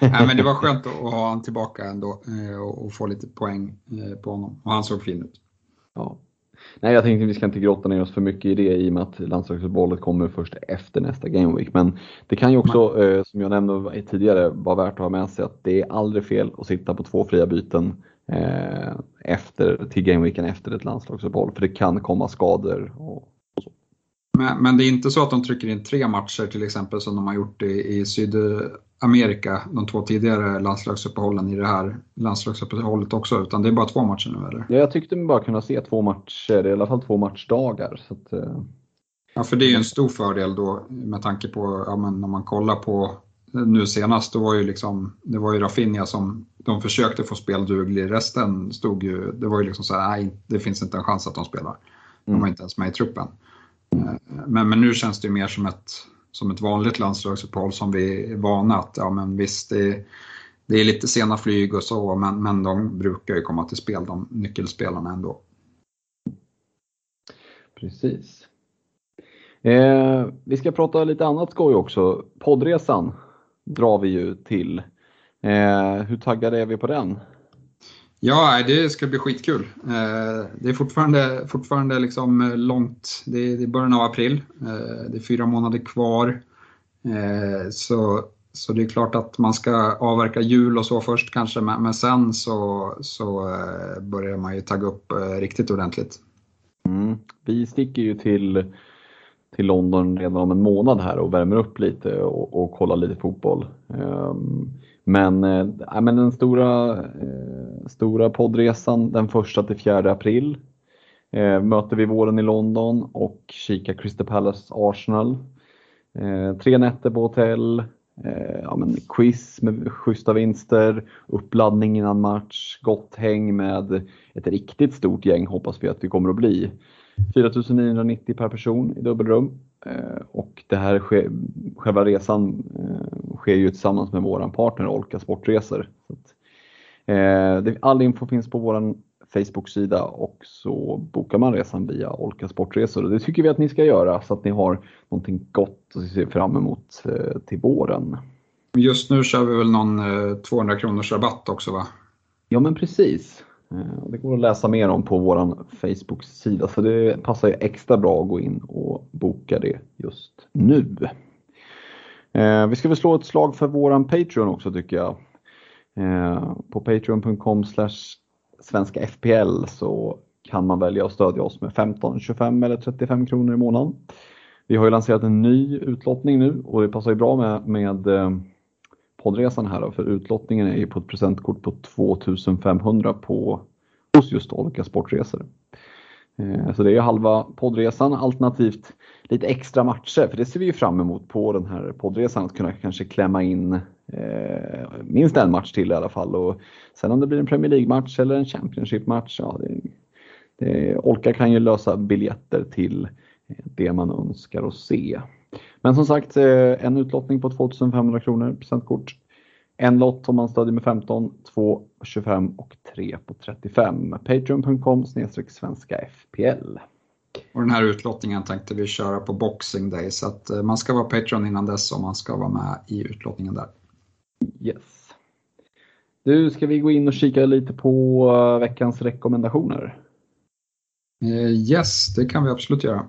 nej, men det var skönt att ha honom tillbaka ändå eh, och, få lite poäng eh, på honom. Och han såg fin ut. Ja, Nej, jag tänkte att vi ska inte grotta ner oss för mycket i det i och med att landslagsuppehållet kommer först efter nästa Game Week. Men det kan ju också, eh, som jag nämnde tidigare, vara värt att ha med sig att det är aldrig fel att sitta på två fria byten eh, efter, till Gameweeken efter ett landslagsuppehåll. För det kan komma skador och, men, men, det är inte så att de trycker in tre matcher till exempel som de har gjort i, i Sydamerika, de två tidigare landslagsuppehållen i det här landslagsuppehållet också, utan det är bara två matcher nu eller? Ja, jag tyckte mig bara kunna se två matcher, i alla fall två matchdagar. Så att, uh... Ja, för det är ju en stor fördel då med tanke på, ja, men om man kollar på nu senast, då var ju liksom, det var ju Rafinha som de försökte få spelduglig, resten stod ju, det var ju liksom så här, nej, det finns inte en chans att de spelar. De var inte ens med i truppen. Men, men nu känns det mer som ett, som ett vanligt landslagsuppehåll som vi är vana att, ja men visst, det, det är lite sena flyg och så, men, men de brukar ju komma till spel, de nyckelspelarna ändå. Precis. Eh, vi ska prata lite annat skoj också. Poddresan drar vi ju till. Eh, hur taggade är vi på den? Ja, det ska bli skitkul. Eh, det är fortfarande, fortfarande liksom långt, det är början av april, eh, det är fyra månader kvar. Eh, så, så det är klart att man ska avverka jul och så först kanske, men sen så, så börjar man ju tagga upp riktigt ordentligt. Mm. Vi sticker ju till, till London redan om en månad här och värmer upp lite och, och kollar lite fotboll. Ehm, men, äh, men den stora, äh, stora poddresan den första till 4 april äh, möter vi våren i London och kikar Crystal Palace Arsenal. tre nätter på hotell, ja, men quiz med schyssta vinster, uppladdning innan match, gott häng med ett riktigt stort gäng hoppas vi att vi kommer att bli. 4990 per person i dubbelrum. Eh, och det här sker, själva resan eh, sker ju tillsammans med vår partner Olka Sportresor. Att, eh, all info finns på vår Facebook-sida och så bokar man resan via Olka Sportresor. Och det tycker vi att ni ska göra så att ni har någonting gott att se fram emot till våren. Just nu kör vi väl någon 200 kronors rabatt också va? Ja men precis. Eh, det går att läsa mer om på vår Facebook-sida så det passar ju extra bra att gå in och boka det just nu. Eh, vi ska väl slå ett slag för våran Patreon också tycker jag. Eh, på patreon.com svenska FPL så kan man välja att stödja oss med 15, 25 eller 35 kronor i månaden. Vi har ju lanserat en ny utlottning nu och det passar ju bra med, med poddresan här då, för utlottningen är ju på ett presentkort på 2500 på, hos just Olika Sportresor. Eh, så det är halva poddresan alternativt lite extra matcher för det ser vi ju fram emot på den här poddresan att kunna kanske klämma in eh, minst en match till i alla fall och sen om det blir en Premier League-match eller en Championship-match, ja, det, det, Olka kan ju lösa biljetter till eh, det man önskar att se. Men som sagt, eh, en utlottning på 2500 kronor presentkort. En lott om man stödjer med 15, 2 på 25 och 3 på 35. Patreon.com svenska FPL. Och den här utlottningen tänkte vi köra på Boxing Day så att eh, man ska vara Patreon innan dess om man ska vara med i utlottningen där. Yes. Du, ska vi gå in och kika lite på eh, veckans rekommendationer? Yes, det kan vi absolut göra.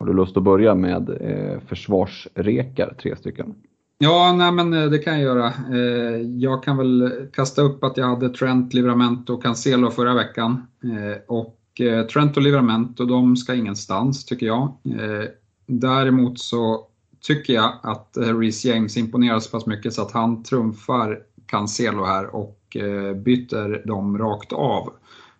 Har du lust att börja med eh, försvarsrekar, tre stycken? Ja, nej men eh, det kan jag göra. Eh, jag kan väl kasta upp att jag hade Trent, Livramento och Cancelo förra veckan. Eh, och eh, Trent och Livramento, de ska ingenstans tycker jag. Eh, däremot så tycker jag att Reece James imponerar så pass mycket så att han trumfar Cancelo här och byter dem rakt av.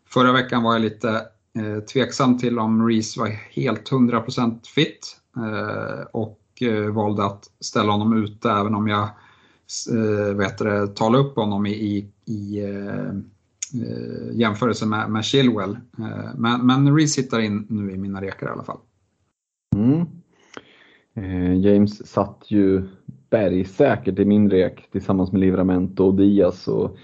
Förra veckan var jag lite Eh, tveksam till om Reese var helt 100% fit eh, och eh, valde att ställa honom ute även om jag eh, vet det, talade upp honom i, i, i jämförelse med, med Chilwell. Men, men Reese hittar in nu i mina rekar i alla fall. Mm. James satt ju bergsäkert i min rek tillsammans med Livramento och Diaz och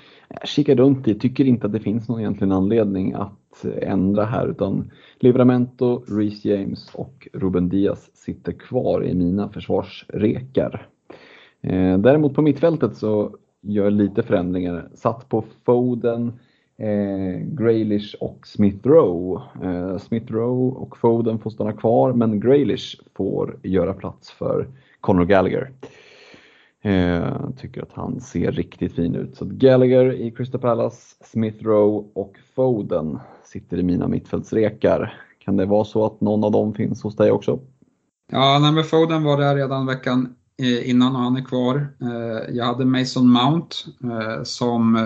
kikar runt i, tycker inte att det finns någon egentlig anledning att ändra här utan Livramento, Reece James och Ruben Diaz sitter kvar i mina försvarsrekar. Eh, däremot på mittfältet så gör jag lite förändringar. Satt på Foden, eh, Graylish och Smith Rowe. Eh, Smith Rowe och Foden får stanna kvar men Graylish får göra plats för Conor Gallagher. Eh, tycker att han ser riktigt fin ut. Så Gallagher i Crystal Palace, Smith Rowe och Foden sitter i mina mittfältsrekar. Kan det vara så att någon av dem finns hos dig också? Ja, nej, men Foden var där redan veckan eh, innan och han är kvar. Eh, jag hade Mason Mount eh, som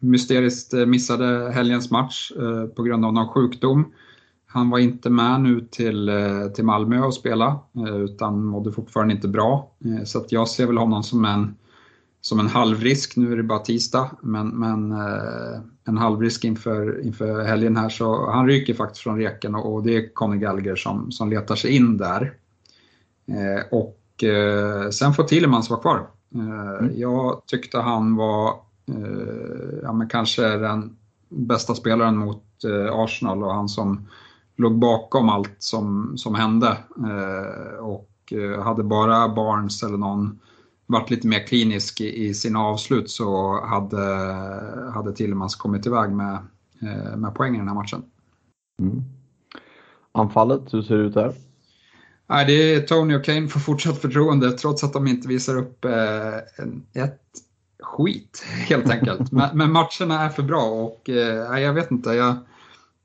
mysteriskt missade helgens match på grund av någon sjukdom. Han var inte med nu till, till Malmö och spela utan mådde fortfarande inte bra. Så att jag ser väl honom som en som en halvrisk. Nu är det bara tisdag, men, men eh, en halvrisk inför, inför helgen här. Så han ryker faktiskt från reken och, det är Conor Gallagher som, som letar sig in där. Eh, och eh, sen får Tillemans vara kvar. Mm. Jag tyckte han var ja, men kanske den bästa spelaren mot Arsenal och han som låg bakom allt som, som hände. och hade bara Barnes eller någon varit lite mer klinisk i, i sina avslut så hade, hade Tillemans kommit iväg med, med poäng i den här matchen. Mm. Anfallet, hur ser det ut där? Nej, det är Tony och Kane får fortsatt förtroende trots att de inte visar upp eh, ett skit helt enkelt. men, men, matcherna är för bra och eh, jag vet inte. Jag,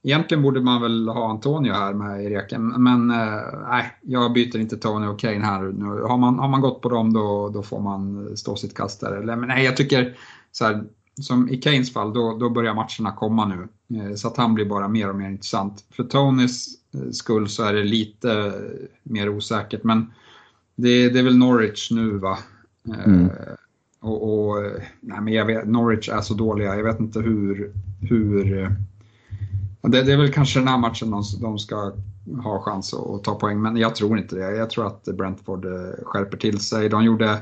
egentligen borde man väl ha Antonio här med i reken, men eh, nej, jag byter inte Tony och Kane här nu. Har man, har man gått på dem då, då får man stå sitt kast där. Eller, men nej, jag tycker så här, som i Kanes fall, då, då börjar matcherna komma nu. Eh, så att han blir bara mer och mer intressant. För Tonys eh, skull så är det lite mer osäkert, men det, det är väl Norwich nu va? Eh, mm. Och, och, nej, men jag vet, Norwich är så dåliga, jag vet inte hur... hur det, det är väl kanske den här matchen de, de ska ha chans att, att, ta poäng, men jag tror inte det. Jag tror att Brentford eh, skärper till sig. De gjorde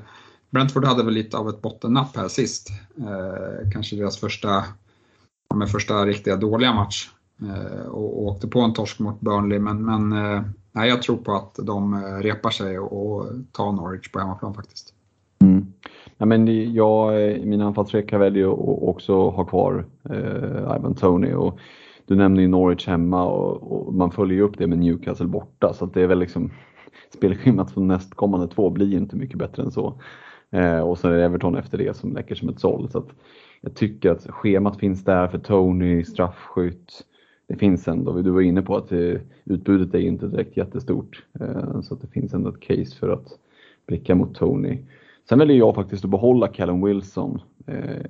Brentford hade väl lite av ett bottennapp här sist. Eh, kanske deras första, med första riktiga dåliga match. Eh, och, och åkte på en torsk mot Burnley, men, men eh, nej, jag tror på att de eh, repar sig och, och tar Norwich på hemmaplan faktiskt. Mm. Ja, men jag, eh, i min anfallsvecka väljer att också ha kvar eh, Ivan Tony. Och du nämner ju Norwich hemma och, och, man följer ju upp det med Newcastle borta så det är väl liksom spelschemat för nästkommande två blir ju inte mycket bättre än så. Eh, och sen är det Everton efter det som läcker som ett såll. Så jag tycker att schemat finns där för Tony, straffskytt. Det finns ändå, du var inne på att det, utbudet är inte direkt jättestort. Eh, så att det finns ändå ett case för att blicka mot Tony. Sen väljer jag faktiskt att behålla Callum Wilson. Eh,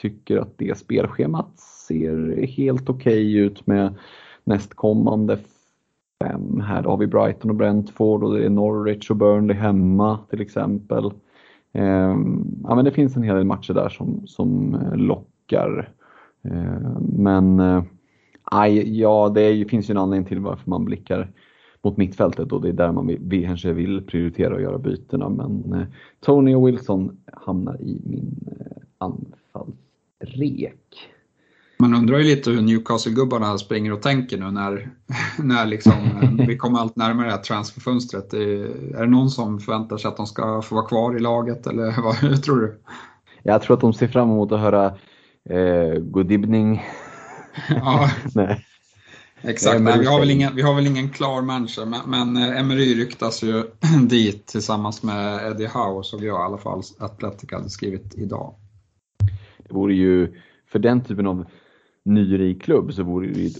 tycker att det spelschemat ser helt okej okay ut med nästkommande fem. Här har vi Brighton och Brentford och det är Norwich och Burnley hemma till exempel. Ehm, ja, men det finns en hel del matcher där som, som eh, lockar. Ehm, men eh, aj, ja, det är, finns ju en anledning till varför man blickar mot mittfältet och det är där man vill, kanske vill prioritera och göra bytena. Men eh, Tony och Wilson hamnar i min anfallsrek. Man undrar ju lite hur Newcastle-gubbarna springer och tänker nu när, när liksom, vi kommer allt närmare det här transferfönstret. Är det någon som förväntar sig att de ska få vara kvar i laget eller vad hur tror du? Jag tror att de ser fram emot att höra eh, good evening. Ja. Nej. Exakt, Nej, vi, har väl ingen, vi har väl ingen klar manager, men, men eh, Emery ryktas ju dit tillsammans med Eddie Howe, såg jag i alla fall Atletic hade skrivit idag. Det vore ju för den typen av nyrik klubb så vore det ett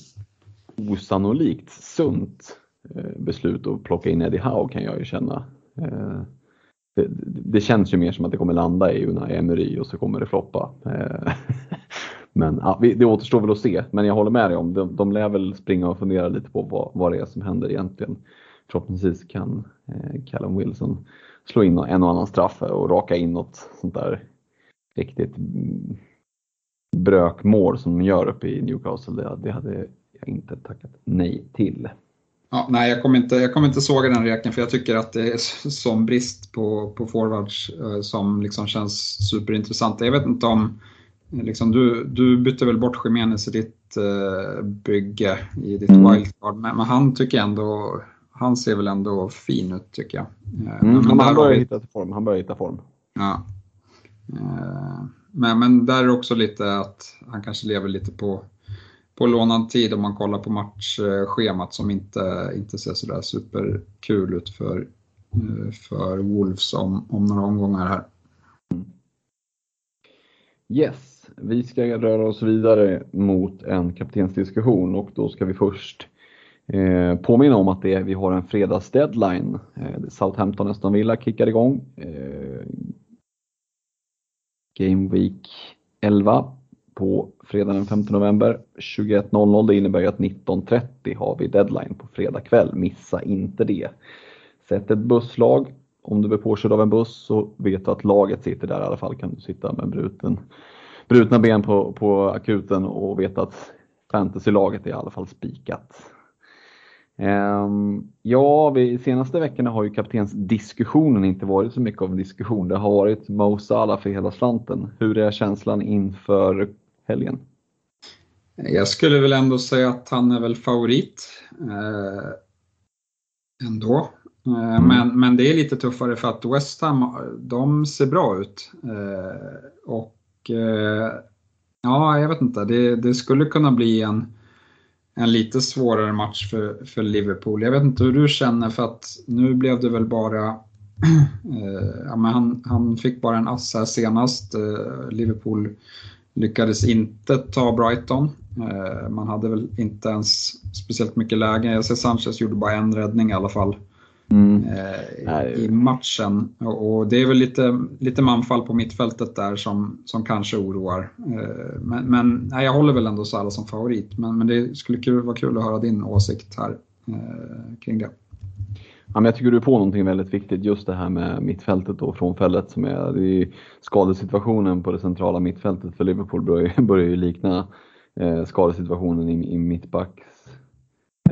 osannolikt sunt eh, beslut att plocka in Eddie Howe kan jag ju känna. Eh, det, det, känns ju mer som att det kommer landa i Unai Emery och så kommer det floppa. Eh, men ja, det återstår väl att se. Men jag håller med dig om, de, de lär väl springa och fundera lite på vad, vad det är som händer egentligen. Förhoppningsvis kan Callum Wilson slå in en och annan straff och raka in något sånt där riktigt brökmål som de gör uppe i Newcastle, det, det hade jag inte tackat nej till. Ja, nej, jag kommer, inte, jag kommer inte såga den reken för jag tycker att det är sån brist på, på forwards eh, som liksom känns superintressant. Jag vet inte om, liksom, du, du bytte väl bort Jiménez i ditt eh, bygge, i ditt mm. wildcard, men, men, han tycker ändå, han ser väl ändå fin ut tycker jag. Eh, mm, men han börjar vi... hitta form. Han börjar hitta form. Ja. Eh, men, men där är också lite att han kanske lever lite på, på lånad tid om man kollar på matchschemat som inte, inte ser sådär superkul ut för, eh, för Wolves om, om några omgångar här. Yes, vi ska röra oss vidare mot en kaptensdiskussion och då ska vi först eh, påminna om att det, vi har en fredagsdeadline. Eh, Southampton Aston Villa kickar igång. Eh, Game Week 11 på fredag den 5 november 21.00. Det innebär ju att 19.30 har vi deadline på fredag kväll. Missa inte det. Sätt ett busslag om du blir påkörd av en buss så vet du att laget sitter där i alla fall. Kan du sitta med bruten, brutna ben på, på akuten och veta att fantasylaget är i alla fall spikat. Um, ja, de senaste veckorna har ju kaptensdiskussionen inte varit så mycket av en diskussion. Det har varit Mo Salah för hela slanten. Hur är känslan inför helgen? Jag skulle väl ändå säga att han är väl favorit. Eh, ändå. Eh, mm. men, men det är lite tuffare för att West Ham, de ser bra ut. Eh, och eh, ja, jag vet inte. Det, det skulle kunna bli en en lite svårare match för, för Liverpool. Jag vet inte hur du känner för att nu blev det väl bara eh, ja, men han, han fick bara en ass här senast. Eh, Liverpool lyckades inte ta Brighton. Eh, man hade väl inte ens speciellt mycket lägen. Jag ser Sanchez gjorde bara en räddning i alla fall mm. eh, i matchen. Och, det är väl lite, lite manfall på mittfältet där som, som kanske oroar. Eh, men men nej, jag håller väl ändå Salah som favorit. Men, men det skulle kul, vara kul att höra din åsikt här eh, kring det. Ja, men jag tycker du är på någonting väldigt viktigt, just det här med mittfältet och frånfället som är, det är skadesituationen på det centrala mittfältet för Liverpool börjar, börjar ju likna eh, skadesituationen i, i mittbacks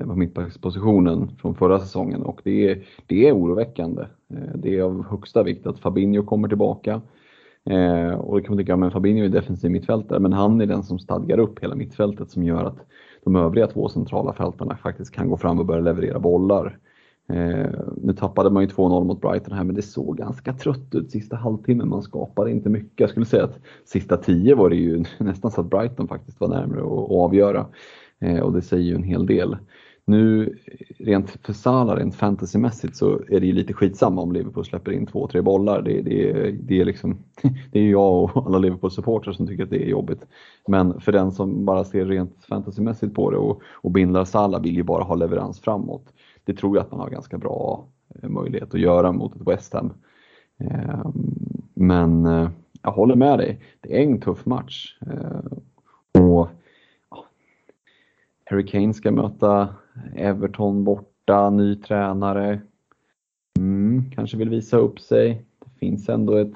på mittbackspositionen från förra säsongen och det är, det är oroväckande. Eh, det är av högsta vikt att Fabinho kommer tillbaka. Eh, och det kan man tycka, men Fabinho är defensiv mittfältare, men han är den som stadgar upp hela mittfältet som gör att de övriga två centrala fältarna faktiskt kan gå fram och börja leverera bollar. Eh, nu tappade man ju 2-0 mot Brighton här, men det såg ganska trött ut sista halvtimmen. Man skapade inte mycket. Jag skulle säga att sista tio var det ju nästan så att Brighton faktiskt var närmare att avgöra. Och det säger ju en hel del. Nu rent för Salah, rent fantasymässigt så är det ju lite skitsamma om Liverpool släpper in två, tre bollar. Det, det, det, är, liksom, det är jag och alla Liverpool-supportrar som tycker att det är jobbigt. Men för den som bara ser rent fantasymässigt på det och, och bindlar Salah vill ju bara ha leverans framåt. Det tror jag att man har ganska bra eh, möjlighet att göra mot ett West Ham. Ehm, men eh, jag håller med dig, det är en tuff match. Ehm, och Harry Kane ska möta Everton borta, ny tränare. Mm, kanske vill visa upp sig. Det finns ändå ett...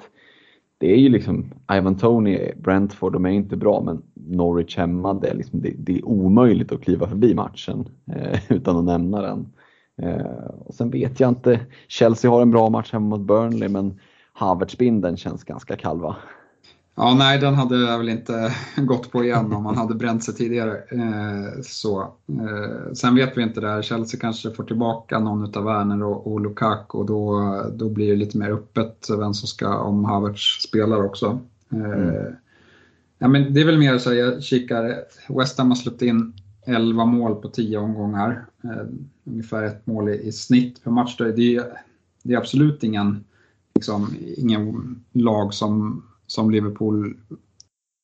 Det är ju liksom Ivan Tony, Brentford, de är inte bra men Norwich hemma, det är, liksom, det, det är omöjligt att kliva förbi matchen eh, utan att nämna den. Eh, och sen vet jag inte, Chelsea har en bra match hemma mot Burnley men Havertzbindeln känns ganska kall va? Ja, nej, den hade jag väl inte gått på igen om man hade bränt sig tidigare. Eh, så. Eh, sen vet vi inte där, Chelsea kanske får tillbaka någon av Werner och, och Lukaku och då, då blir det lite mer öppet vem som ska, om Havertz spelar också. Eh, mm. ja, men det är väl mer så jag kikar, West Ham har släppt in 11 mål på 10 omgångar. Eh, ungefär ett mål i, i snitt per match. Det är, det är absolut ingen, liksom, ingen lag som som Liverpool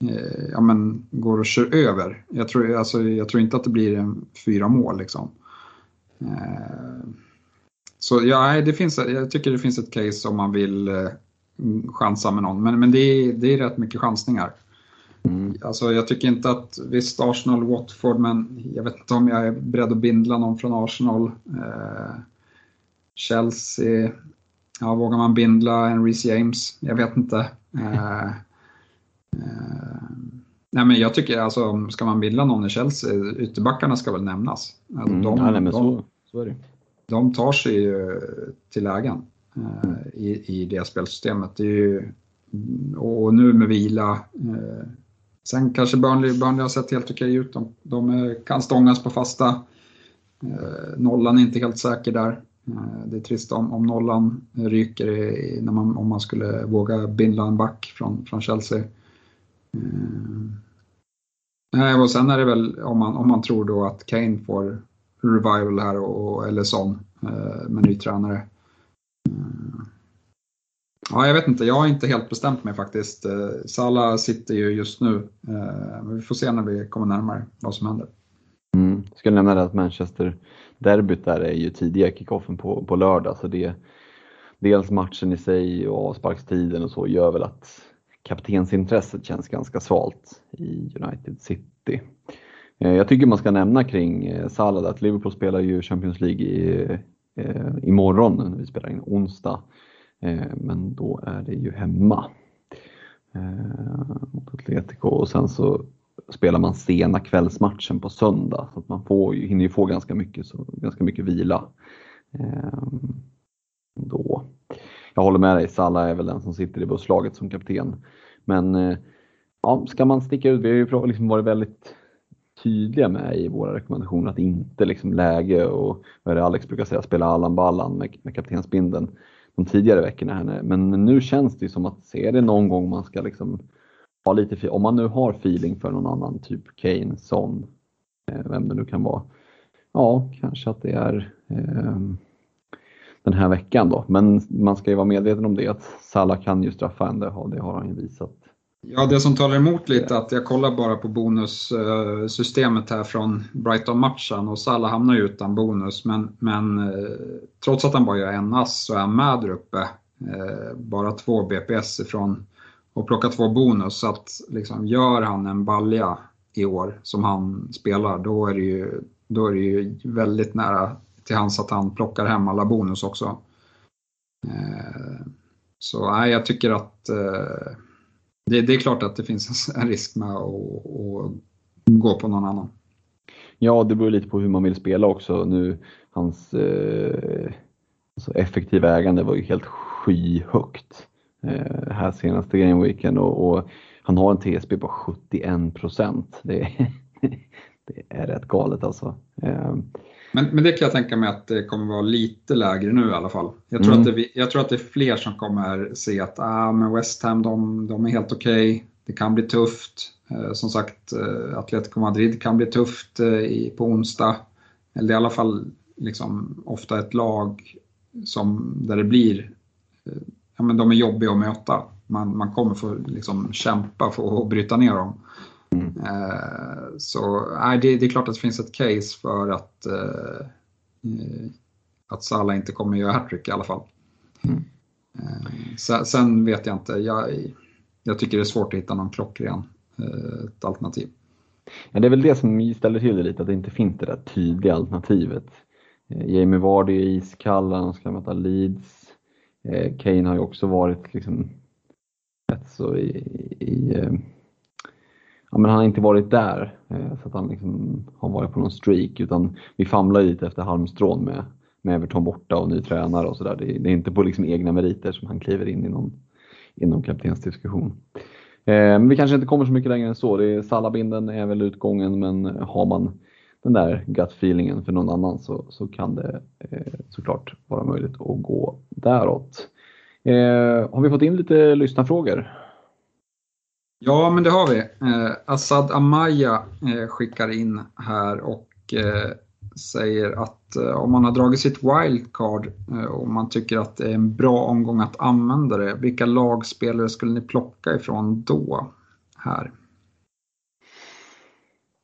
eh, ja, men, går och kör över. Jag tror, alltså, jag tror inte att det blir en fyra mål. Liksom. Eh, så ja, det finns, jag tycker det finns ett case om man vill eh, chansa med någon, men, men det, är, det är rätt mycket chansningar. Mm. Alltså, jag tycker inte att, visst Arsenal, Watford, men jag vet inte om jag är beredd att bindla någon från Arsenal. Eh, Chelsea, ja, vågar man bindla en Reece James? Jag vet inte. Eh, eh, nej men jag tycker alltså, ska man bilda någon i Chelsea, ytterbackarna ska väl nämnas. Alltså, mm, de, nej, men så, så är det. de tar sig ju till lägen eh, i, i det spelsystemet. Det ju, och nu med vila. Eh, sen kanske Burnley, Burnley har sett helt okej ut. De, de kan stångas på fasta. Eh, nollan är inte helt säker där. Eh, det är trist om, om nollan ryker i, när man, om man skulle våga binda en back från, från Chelsea. Eh, och sen är det väl om man, om man tror då att Kane får revival här och, eller sån eh, med ny tränare. Eh, ja, jag vet inte, jag har inte helt bestämt mig faktiskt. Eh, Salah sitter ju just nu, men vi får se när vi kommer närmare vad som händer. Mm. Jag skulle nämna det att Manchester derbyt där är ju tidiga kickoffen på, på lördag så det dels matchen i sig och avsparkstiden och så gör väl att kaptensintresset känns ganska svalt i United City. Eh, jag tycker man ska nämna kring Salad Salah att Liverpool spelar ju Champions League i, eh, imorgon när vi spelar in onsdag. Eh, men då är det ju hemma eh, mot Atletico och sen så spelar man sena kvällsmatchen på söndag så att man får, hinner ju få ganska mycket, så, ganska mycket vila. Ehm, då. Jag håller med dig, Salla är väl den som sitter i busslaget som kapten. Men eh, ja, ska man sticka ut, vi har ju liksom varit väldigt tydliga med i våra rekommendationer att inte liksom läge och vad är det Alex brukar säga, spela Allan Ballan med, med kaptensbindeln de tidigare veckorna. Här. Men nu känns det som att är det någon gång man ska liksom ha lite, om man nu har feeling för någon annan, typ Kane, Son, eh, vem det nu kan vara. Ja, kanske att det är eh, den här veckan då. Men man ska ju vara medveten om det att Salah kan ju straffa en, det har, det har han ju visat Ja, det som talar emot lite är att jag kollar bara på bonussystemet eh, här från Brighton-matchen och Salah hamnar ju utan bonus men, men eh, trots att han bara gör en ass så är han med där uppe. Bara två BPS ifrån och plocka två bonus så att liksom, gör han en balja i år som han spelar då är det ju, då är det ju väldigt nära till hans att han plockar hem alla bonus också. Eh, så nej, jag tycker att eh, det, det, är klart att det finns en risk med att, att gå på någon annan. Ja, det beror lite på hur man vill spela också. Nu, hans eh, alltså effektiva ägande var ju helt skyhögt eh, här senaste gameweeken och, och, han har en TSB på 71 procent. Det, det, är rätt galet alltså. Eh, men, men det kan jag tänka mig att det kommer vara lite lägre nu i alla fall. Jag tror, mm. att, det, jag tror att det är fler som kommer se att ah, men West Ham de, de är helt okej, okay. det kan bli tufft. Eh, som sagt, eh, Atletico Madrid kan bli tufft eh, i, på onsdag. Eller i alla fall liksom, ofta ett lag som, där det blir, eh, ja men de är jobbiga att möta. Man, man kommer få liksom, kämpa för att bryta ner dem. Mm. Eh, så nej, det, det, är klart att det finns ett case för att, eh, att Salah inte kommer göra hattrick i alla fall. Mm. Eh, sen, vet jag inte, jag, jag tycker det är svårt att hitta någon klockren ett alternativ. Ja, det är väl det som ställer till det lite, att det inte finns det där tydliga alternativet. Jamie Vardy är iskall, han ska möta Leeds. Eh, Kane har ju också varit liksom rätt så i, i eh, ja, men han har inte varit där eh, så att han liksom har varit på någon streak utan vi famlar lite efter halmstrån med, med Everton borta och ny tränare och sådär. Det, det, är inte på liksom egna meriter som han kliver in i någon, i någon kaptensdiskussion. Eh, men vi kanske inte kommer så mycket längre än så. Det är Salabinden är väl utgången men har man den där gut feelingen för någon annan så, så kan det eh, såklart vara möjligt att gå däråt. Eh, har vi fått in lite lyssnarfrågor? Ja, men det har vi. Eh, Assad Amaya eh, skickar in här och eh, säger att eh, om man har dragit sitt wildcard eh, och man tycker att det är en bra omgång att använda det, vilka lagspelare skulle ni plocka ifrån då? Här.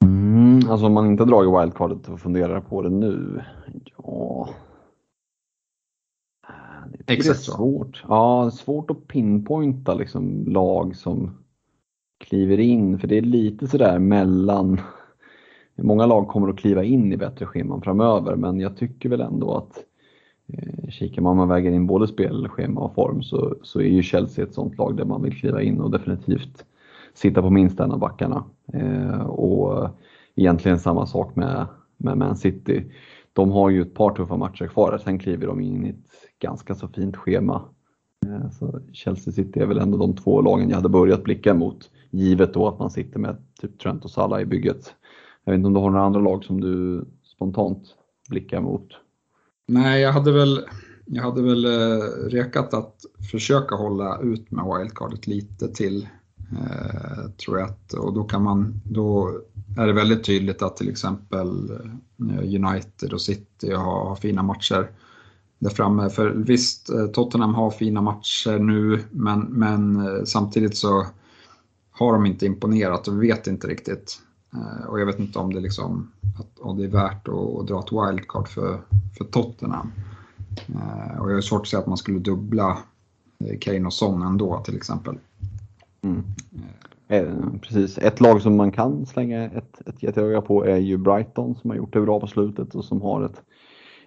Mm, alltså om man inte har dragit wildcardet och funderar på det nu, ja. Det är svårt. Ja, svårt att pinpointa liksom lag som kliver in, för det är lite sådär mellan Många lag kommer att kliva in i bättre scheman framöver men jag tycker väl ändå att eh, kikar man, man väger in både spelschema och form så, så är ju Chelsea ett sånt lag där man vill kliva in och definitivt sitta på minst en av backarna. Eh, och egentligen samma sak med, med Man City. De har ju ett par tuffa matcher kvar, sen kliver de in i ett ganska så fint schema. Eh, så Chelsea City är väl ändå de två lagen jag hade börjat blicka mot Givet då att man sitter med typ Trent och Salah i bygget. Jag vet inte om du har några andra lag som du spontant blickar mot? Nej, jag hade väl, jag hade väl eh, rekat att försöka hålla ut med wildcardet lite till. Eh, tror jag att, och då, kan man, då är det väldigt tydligt att till exempel eh, United och City har, har fina matcher där framme. För visst, eh, Tottenham har fina matcher nu, men, men samtidigt så har de inte imponerat och vi vet inte riktigt. Och jag vet inte om det, liksom, att, om det är värt att, att dra ett wildcard för, för Tottenham. Och jag har svårt att säga att man skulle dubbla Kane och Son ändå till exempel. Mm. Precis, ett lag som man kan slänga ett, ett getöga på är ju Brighton som har gjort det bra på slutet och som har ett,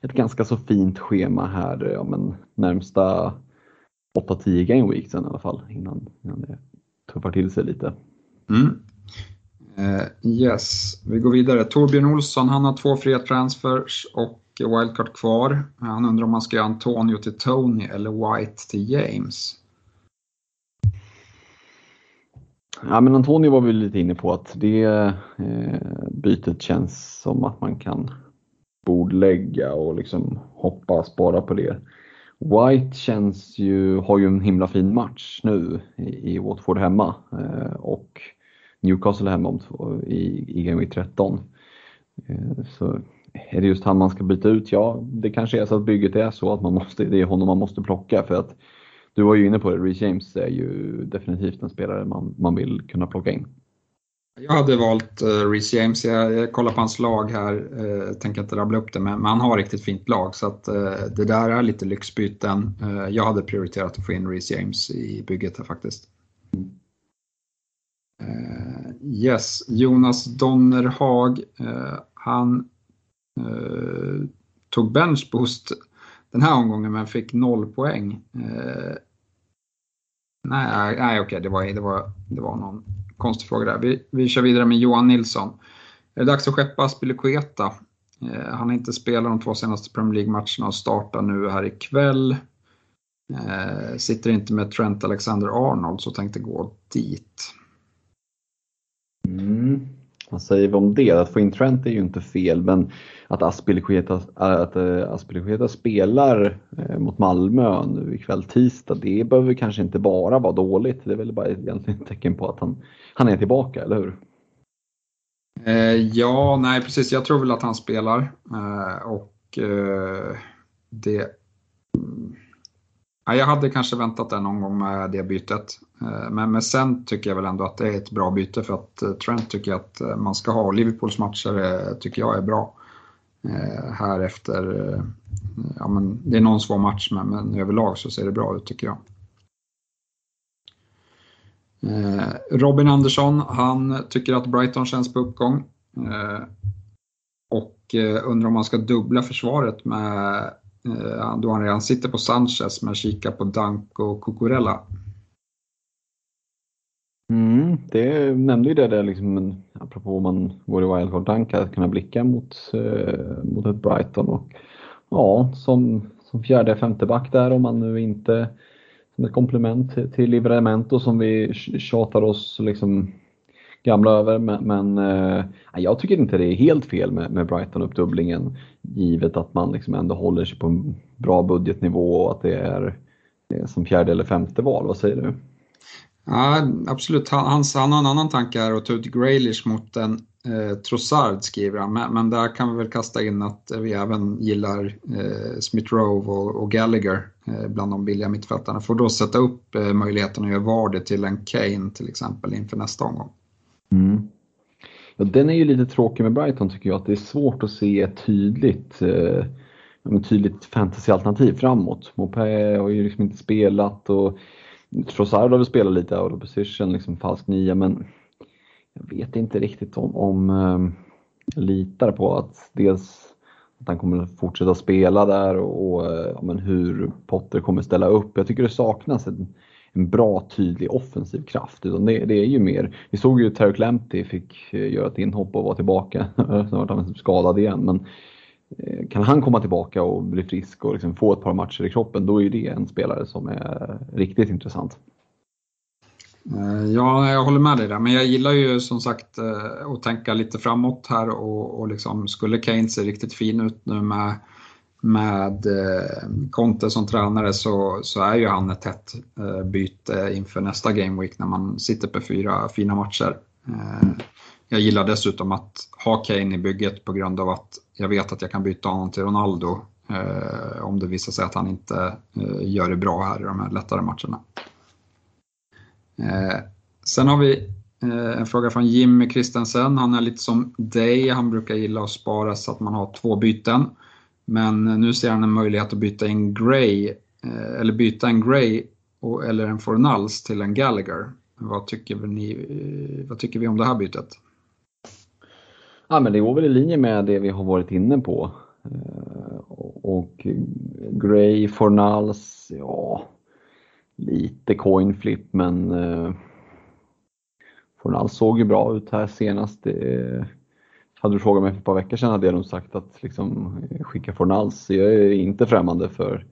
ett ganska så fint schema här ja, men närmsta 8-10 game weeks i alla fall innan, innan det tuffar till sig lite. Mm. Uh, yes, vi går vidare. Torbjörn Olsson, han har två fria transfers och wildcard kvar. Han undrar om man ska göra Antonio till Tony eller White till James. Ja, men Antonio var vi lite inne på att det eh, bytet känns som att man kan bordlägga och liksom hoppas spara på det. White känns ju, har ju en himla fin match nu i, i Watford hemma eh, och Newcastle hemma om två, i, i Game Week 13. Eh, så är det just han man ska byta ut? Ja, det kanske är så att bygget är så att man måste, det är honom man måste plocka för att du var ju inne på det, Reece James är ju definitivt en spelare man, man vill kunna plocka in. Jag hade valt uh, Reece James, jag, jag kollar på hans lag här, uh, tänker inte rabbla upp det, men, men han har riktigt fint lag så att uh, det där är lite lyxbyten. Uh, jag hade prioriterat att få in Reece James i bygget här faktiskt. yes, Jonas Donnerhag, han tog benchboost den här omgången men fick noll poäng. Nej, nej okej, det var, det, var, det var någon konstig fråga där. Vi, vi kör vidare med Johan Nilsson. Är det dags att skeppa Aspilicueta? Eh, han har inte spelat de två senaste Premier League-matcherna och startar nu här ikväll. Eh, sitter inte med Trent Alexander-Arnold så tänkte gå dit. Mm. Vad säger vi om det? Att få in Trent är ju inte fel, men att Aspilicueta, eh, spelar eh, mot Malmö nu ikväll tisdag, det behöver kanske inte bara vara dåligt. Det är väl bara egentligen ett tecken på att han, han är tillbaka, eller hur? Eh, ja, nej precis. Jag tror väl att han spelar och det mm. jag hade kanske väntat en någon gång med det bytet. Eh, men, men sen tycker jag väl ändå att det är ett bra byte för att eh, Trent tycker jag att eh, man ska ha. Liverpools matcher tycker jag är bra. Här efter, ja men det är någon svår match men, men överlag så ser det bra ut tycker jag. Robin Andersson, han tycker att Brighton känns på uppgång. Och undrar om man ska dubbla försvaret med Eh, då han redan sitter på Sanchez men kikar på Danko och Cucurella. Mm, det nämnde ju det där liksom, apropå om man går i wildcard-tankar, att kunna blicka mot, eh, mot ett Brighton och ja, som, som fjärde femte back där om man nu inte som ett komplement till, till Livramento som vi tjatar oss liksom gamla över. Men, men eh, jag tycker inte det är helt fel med, med Brighton-uppdubblingen givet att man liksom ändå håller sig på en bra budgetnivå och att det är, det är som fjärde eller femte val. Vad säger du? Ja, absolut. Han, han, har en annan tanke här och ta ut Graylish mot en eh, Trossard skriver han. Men, men, där kan vi väl kasta in att vi även gillar eh, Smith Rowe och, och Gallagher eh, bland de billiga mittfältarna. Får då sätta upp eh, möjligheten att göra Vardy till en Kane till exempel inför nästa omgång. Mm. Ja, den är ju lite tråkig med Brighton tycker jag, att det är svårt att se ett tydligt, eh, tydligt fantasyalternativ framåt. Mopé har ju liksom inte spelat och Trossard har väl spelat lite out of position, liksom falsk nia, men jag vet inte riktigt om, om ehm, jag litar på att dels att han kommer fortsätta spela där och, och eh, men hur Potter kommer ställa upp. Jag tycker det saknas en, en bra tydlig offensiv kraft. Utan det, det är ju mer, vi såg ju Terry Lamptey fick eh, göra ett inhopp och vara tillbaka. Sen vart han skadad igen. Men eh, Eh, kan han komma tillbaka och bli frisk och liksom få ett par matcher i kroppen, då är det en spelare som är riktigt intressant. Eh, ja, jag håller med dig där, men jag gillar ju som sagt eh, att tänka lite framåt här och, och liksom, skulle Kane se riktigt fin ut nu med med Conte som tränare så, så är ju han ett tätt byte inför nästa Game Week när man sitter på fyra fina matcher. Jag gillar dessutom att ha Kane i bygget på grund av att jag vet att jag kan byta honom till Ronaldo eh, om det visar sig att han inte eh, gör det bra här i de här lättare matcherna. Eh, sen har vi eh, en fråga från Jimmy Kristensen. Han är lite som dig, han brukar gilla att spara så att man har två byten. Men nu ser han en möjlighet att byta in Gray, eh, eller byta en Gray eller en Fornals till en Gallagher. Vad tycker, ni, eh, vad tycker vi om det här bytet? Ja, men det går väl i linje med det vi har varit inne på. Eh, och Gray, Fornals, ja. lite coin flip men eh, Fornals såg ju bra ut här senast. Eh, hade du frågat mig för ett par veckor sedan hade jag nog sagt att liksom, skicka Fornals. Jag är inte främmande för,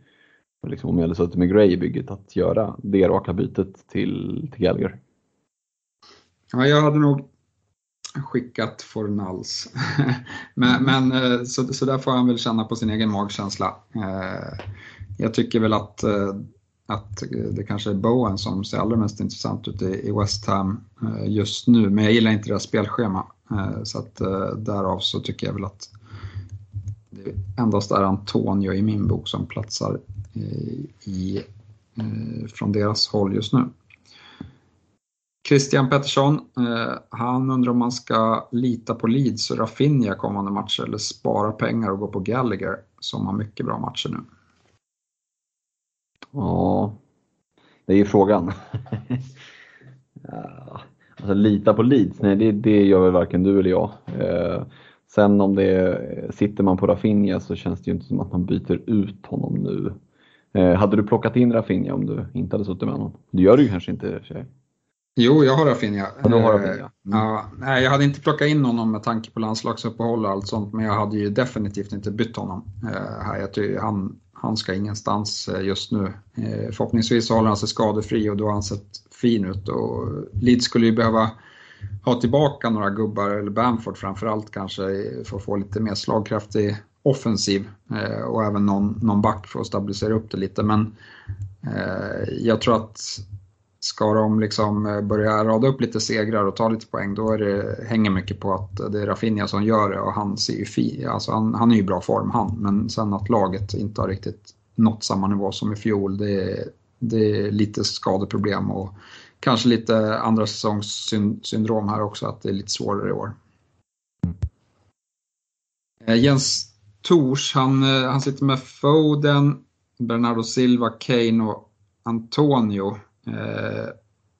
för liksom, om jag hade suttit med Gray i bygget att göra det raka bytet till, till Gallagher. Ja, jag hade nog skickat Fornals. men, men eh, så, så där får han väl känna på sin egen magkänsla. Eh, jag tycker väl att, eh, att det kanske är Bowen som ser allra mest intressant ut i West Ham just nu, men jag gillar inte deras spelschema. Så att därav så tycker jag väl att det endast är Antonio i min bok som platsar i, från deras håll just nu. Christian Pettersson, eh, han undrar om man ska lita på Leeds och Rafinha kommande matcher eller spara pengar och gå på Gallagher som har mycket bra matcher nu. Ja, det är ju frågan. ja, alltså, lita på Leeds, nej det, det gör väl varken du eller jag. Eh, sen om det är, sitter man på Rafinha så känns det ju inte som att man byter ut honom nu. Eh, hade du plockat in Rafinha om du inte hade suttit med honom? Det gör du ju kanske inte i och för sig. Jo, jag har Rafinha. Ja, du har Rafinha. Mm. Ja, nej, jag hade inte plockat in honom med tanke på landslagsuppehåll och allt sånt, men jag hade ju definitivt inte bytt honom. Eh, här. Jag tycker han, han ska ingenstans eh, just nu. Förhoppningsvis håller han sig skadefri och då har han sett fin ut. Och Leeds skulle ju behöva ha tillbaka några gubbar, eller Bamford framförallt kanske, för att få lite mer slagkraftig offensiv och även någon, någon back för att stabilisera upp det lite. Men jag tror att ska de liksom eh, börja rada upp lite segrar och ta lite poäng då är det, hänger mycket på att det är Rafinha som gör det och han ser ju fi, alltså han, han är ju i bra form han, men sen att laget inte har riktigt nått samma nivå som i fjol, det är, det är lite skadeproblem och kanske lite andra säsongssyndrom här också, att det är lite svårare i år. Eh, Jens Tors, han, eh, han sitter med Foden, Bernardo Silva, Kane och Antonio. Eh,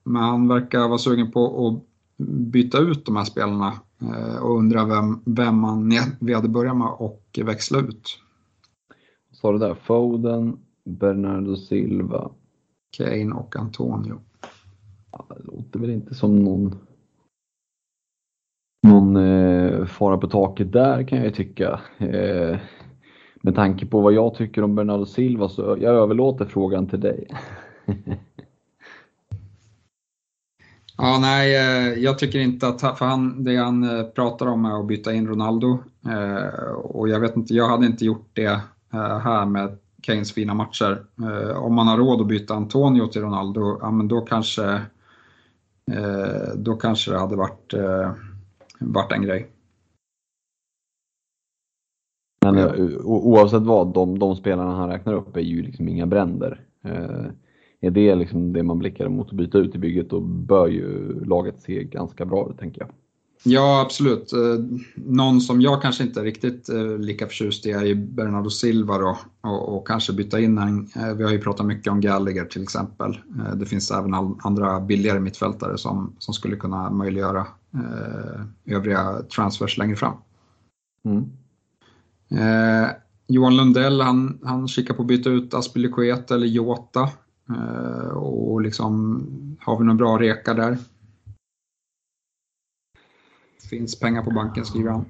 men han verkar vara sugen på att byta ut de här spelarna eh, och undrar vem, vem man, vi hade börjat med och växla ut. Sa du där? Foden, Bernardo Silva? Kane och Antonio. Ja, det låter väl inte som någon någon eh, fara på taket där kan jag tycka. Eh, med tanke på vad jag tycker om Bernardo Silva så jag överlåter frågan till dig. Ja, nej, eh, jag tycker inte att, för han, det han eh, pratar om är att byta in Ronaldo. Eh, och jag vet inte, jag hade inte gjort det här med Keynes fina matcher. Om man har råd att byta Antonio till Ronaldo, ja men då kanske, då kanske det hade varit, varit en grej. Men oavsett vad, de, de spelarna han räknar upp är ju liksom inga bränder är det liksom det man blickar mot att byta ut i bygget då bör ju laget se ganska bra ut tänker jag. Ja, absolut. Eh, någon som jag kanske inte är riktigt eh, lika förtjust i är Bernardo Silva då, och, och, kanske byta in en, eh, vi har ju pratat mycket om Gallagher till exempel. Det finns även andra billigare mittfältare som, som skulle kunna möjliggöra övriga transfers längre fram. Mm. Eh, Johan Lundell, han, han kikar på att byta ut Aspilicueta eller Jota. Eh, och liksom, har vi någon bra reka där? Finns pengar på banken skriver han.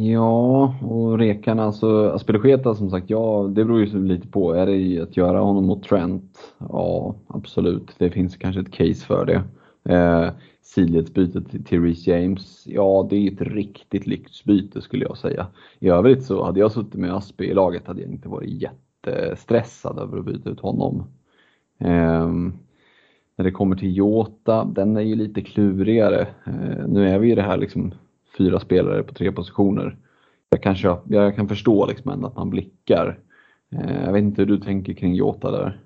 Ja, och rekan alltså, Aspelogeta som sagt, ja det beror ju lite på. Är det att göra honom mot Trent? Ja, absolut. Det finns kanske ett case för det. Eh, Sidledsbytet till, till Reece James, ja det är ett riktigt lyxbyte skulle jag säga. I övrigt så hade jag suttit med Aspe i laget hade jag inte varit jätte jättestressad över att byta ut honom. Um, när det kommer till Jota, den är ju lite klurigare. Uh, nu är vi ju det här liksom fyra spelare på tre positioner. Jag kan, köpa, jag kan förstå liksom ändå att man blickar. Uh, jag vet inte hur du tänker kring Jota där?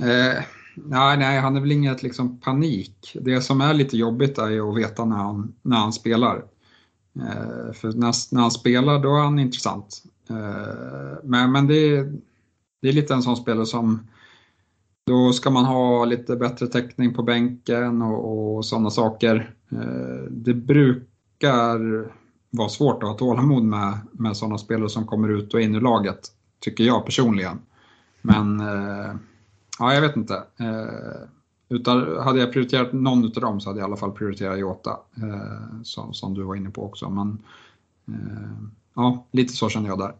Eh, nej, nej, han är väl inget liksom panik. Det som är lite jobbigt är ju att veta när han, när han spelar. Eh, för när, när han spelar då är han intressant. Eh, men, men det, är, det är lite en sån spelare som då ska man ha lite bättre täckning på bänken och, och sådana saker. Eh, det brukar vara svårt att ha tålamod med, med sådana spelare som kommer ut och in i laget, tycker jag personligen. Men eh, ja, jag vet inte. Utan hade jag prioriterat någon av dem så hade jag i alla fall prioriterat Jota, eh, som, som du var inne på också. Men eh, ja, lite så känner jag där.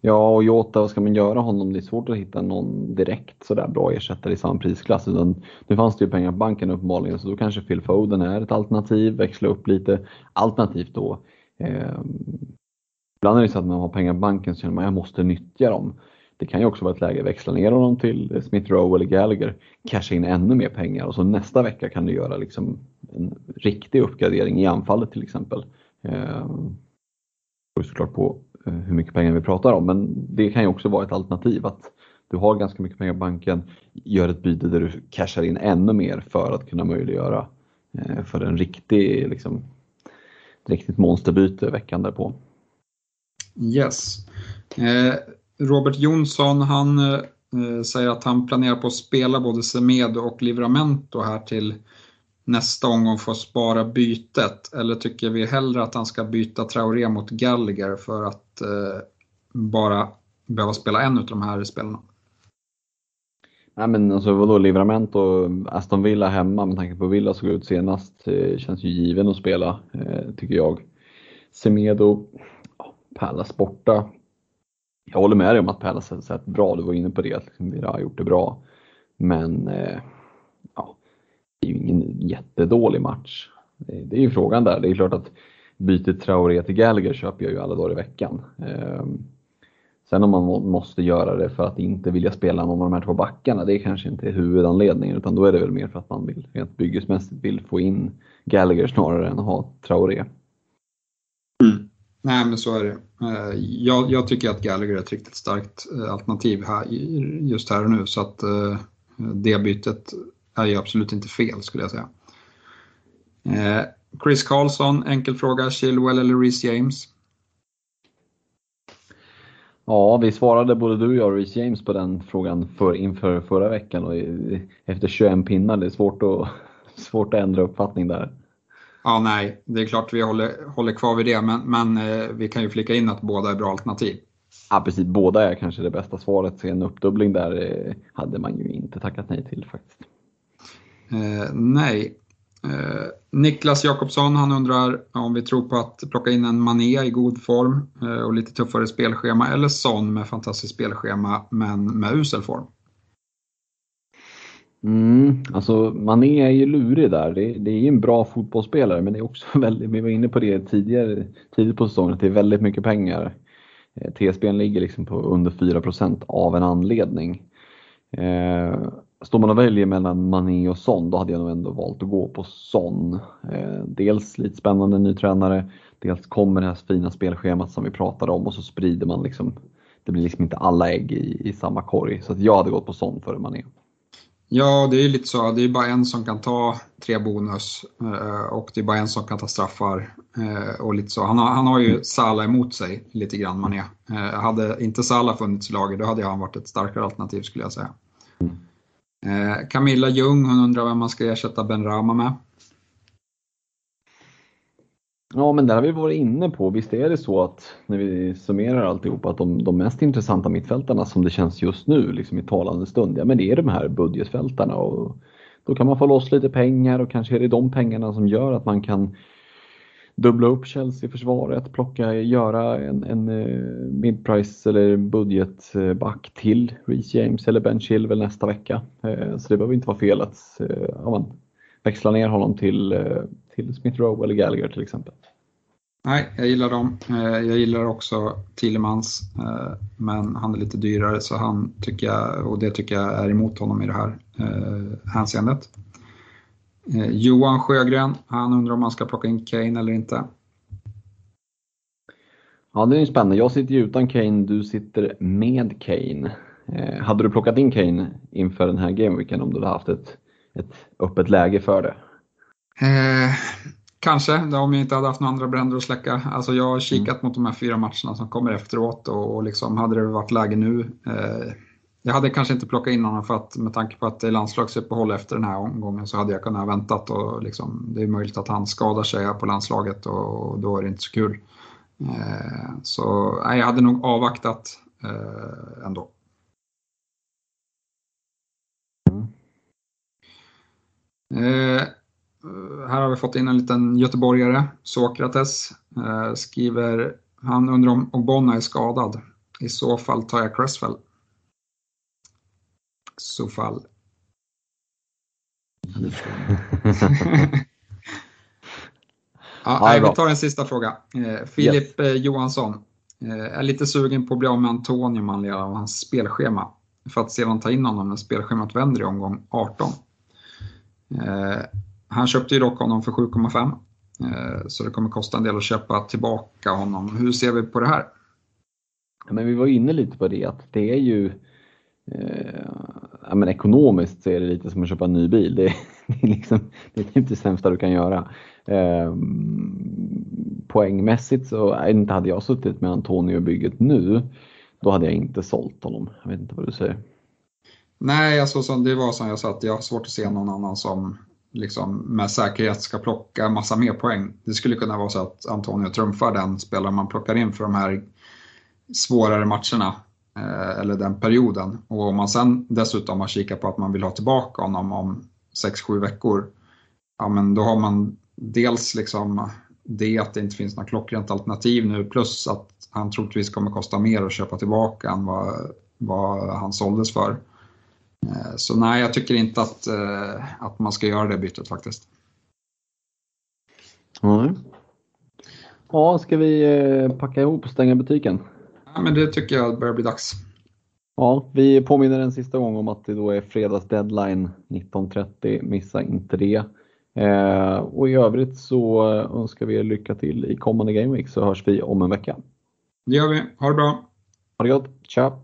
Ja, och Jota, vad ska man göra honom? Det är svårt att hitta någon direkt sådär bra ersättare i samma prisklass. Utan nu fanns det ju pengar på banken uppenbarligen, så då kanske Phil Foden är ett alternativ, växla upp lite. Alternativt då, eh, ibland är det så att man har pengar på banken så känner man att jag måste nyttja dem. Det kan ju också vara ett läge att växla ner honom till Smith Rowe eller Gallagher, casha in ännu mer pengar och så nästa vecka kan du göra liksom en riktig uppgradering i anfallet till exempel. Eh, beror såklart på eh, hur mycket pengar vi pratar om, men det kan ju också vara ett alternativ att du har ganska mycket pengar på banken, gör ett byte där du cashar in ännu mer för att kunna möjliggöra eh, för en riktig, liksom, riktigt monsterbyte veckan därpå. Yes. Eh, Robert Jonsson, han säger att han planerar på att spela både Semedo och Livramento här till nästa omgång får spara bytet? Eller tycker vi hellre att han ska byta Traoré mot Gallagher för att eh, bara behöva spela en av de här spelarna? Nej men alltså vadå, Livramento och Aston Villa hemma med tanke på Villa såg ut senast eh, känns ju given att spela eh, tycker jag. Semedo, Pallas borta. Jag håller med dig om att Pallas har sett bra, du var inne på det, att liksom, Villa har gjort det bra. Men eh, är ju ingen jättedålig match. Eh, det är ju frågan där. Det är klart att bytet Traoré till Gallagher köper jag ju alla dagar i veckan. Ehm, sen om man måste göra det för att inte vilja spela någon av de här två backarna, det är kanske inte huvudanledningen utan då är det väl mer för att man vill, rent byggesmässigt vill få in Gallagher snarare än att ha Traoré. Mm. Nej men så är det. Eh, jag, jag, tycker att Gallagher är ett riktigt starkt eh, alternativ här, just här och nu så att det bytet är ju absolut inte fel skulle jag säga. Eh, Chris Karlsson, enkel fråga, Chilwell eller Reece James? Ja, vi svarade både du och jag och Reece James på den frågan för, inför förra veckan och efter 21 pinnar, det är svårt att, svårt att ändra uppfattning där. Ja, nej, det är klart vi håller, håller kvar vid det, men, men eh, vi kan ju flika in att båda är bra alternativ. Ja, precis. Båda är kanske det bästa svaret. Så en uppdubbling där eh, hade man ju inte tackat nej till faktiskt. Eh, nej. Eh, Niklas Jakobsson han undrar om vi tror på att plocka in en Mané i god form eh, och lite tuffare spelschema eller Son med fantastiskt spelschema men med usel form. Mm, alltså Mané är ju lurig där. Det, det är ju en bra fotbollsspelare men det är också väldigt, vi var inne på det tidigare, tidigt på säsongen, att det är väldigt mycket pengar. Eh, TSB ligger liksom på under 4% av en anledning. Eh, Står man och väljer mellan Mané och Son, då hade jag nog ändå valt att gå på Son. Eh, dels lite spännande ny tränare, dels kommer det här fina spelschemat som vi pratade om och så sprider man liksom, det blir liksom inte alla ägg i, i samma korg. Så jag hade gått på Son före Mané. Ja, det är lite så. Det är bara en som kan ta tre bonus eh, och det är bara en som kan ta straffar. Eh, och lite så. Han, har, han har ju Salah emot sig lite grann, Mané. Hade inte Salah funnits i laget, då hade han varit ett starkare alternativ skulle jag säga. Mm. Eh, Camilla Ljung, hon undrar vem man ska ersätta Ben Rama med. Ja, men där har vi varit inne på. Visst är det så att när vi summerar alltihop att de, de mest intressanta mittfältarna som det känns just nu, liksom i talande stund, ja men det är de här budgetfältarna och då kan man få loss lite pengar och kanske är det de pengarna som gör att man kan dubbla upp Chelsea-försvaret, plocka, göra en, en uh, midprice eller budgetback till Reece James eller Ben Chilwell nästa vecka. Eh, så det behöver inte vara fel att eh, ja, man växla ner honom till, till Smith Rowe eller Gallagher till exempel. Nej, jag gillar dem. Jag gillar också Tillemans, men han är lite dyrare så han tycker jag, och det tycker jag är emot honom i det här hänseendet. Eh, Johan Sjögren, han undrar om man ska plocka in Kane eller inte. Ja, det är spännande. Jag sitter ju utan Kane, du sitter med Kane. Eh, hade du plockat in Kane inför den här gameweeken om du hade haft ett, ett öppet läge för det? Eh, kanske, om jag inte hade haft några andra bränder att släcka. Alltså jag har kikat mm. mot de här fyra matcherna som kommer efteråt och, och liksom, hade det varit läge nu eh, jag hade kanske inte plockat in honom för att med tanke på att det är landslagsuppehåll efter den här omgången så hade jag kunnat väntat och liksom, det är möjligt att han skadar sig på landslaget och då är det inte så kul. Eh, så nej, jag hade nog avvaktat eh, ändå. Eh, här har vi fått in en liten göteborgare, Sokrates. Eh, skriver, han undrar om Ogbonna är skadad. I så fall tar jag Cresswell. Så fall. ja, nej, vi tar en sista fråga. Eh, Filip yes. Johansson eh, är lite sugen på att bli av med Antonio med anledning av hans spelschema. För att sedan ta in honom när spelschemat vänder i omgång 18. Eh, han köpte ju dock honom för 7,5. Eh, så det kommer kosta en del att köpa tillbaka honom. Hur ser vi på det här? men vi var inne lite på det att det är ju eh, ja, men ekonomiskt så är det lite som att köpa en ny bil. Det, det är, liksom, det är typ det sämsta du kan göra. Eh, poängmässigt så inte hade jag suttit med Antonio-bygget nu, då hade jag inte sålt honom. Jag vet inte vad du säger. Nej, alltså, som det var som jag sa, att jag har svårt att se någon annan som liksom, med säkerhet ska plocka massa mer poäng. Det skulle kunna vara så att Antonio trumfar den spelare man plockar in för de här svårare matcherna eller den perioden. Och om man sen dessutom har kikat på att man vill ha tillbaka honom om 6-7 veckor, ja men då har man dels liksom det att det inte finns något klockrent alternativ nu plus att han troligtvis kommer kosta mer att köpa tillbaka än vad, vad han såldes för. Eh, så nej, jag tycker inte att, eh, att man ska göra det bytet faktiskt. Mm. Ja, ska vi packa ihop och stänga butiken? Ja, men det tycker jag börjar bli dags. Ja, vi påminner en sista gång om att det då är fredags deadline 19.30. Missa inte det. Eh, och i övrigt så önskar vi er lycka till i kommande Game Week så hörs vi om en vecka. Det gör vi. Ha det bra. Ha det gott. Tja!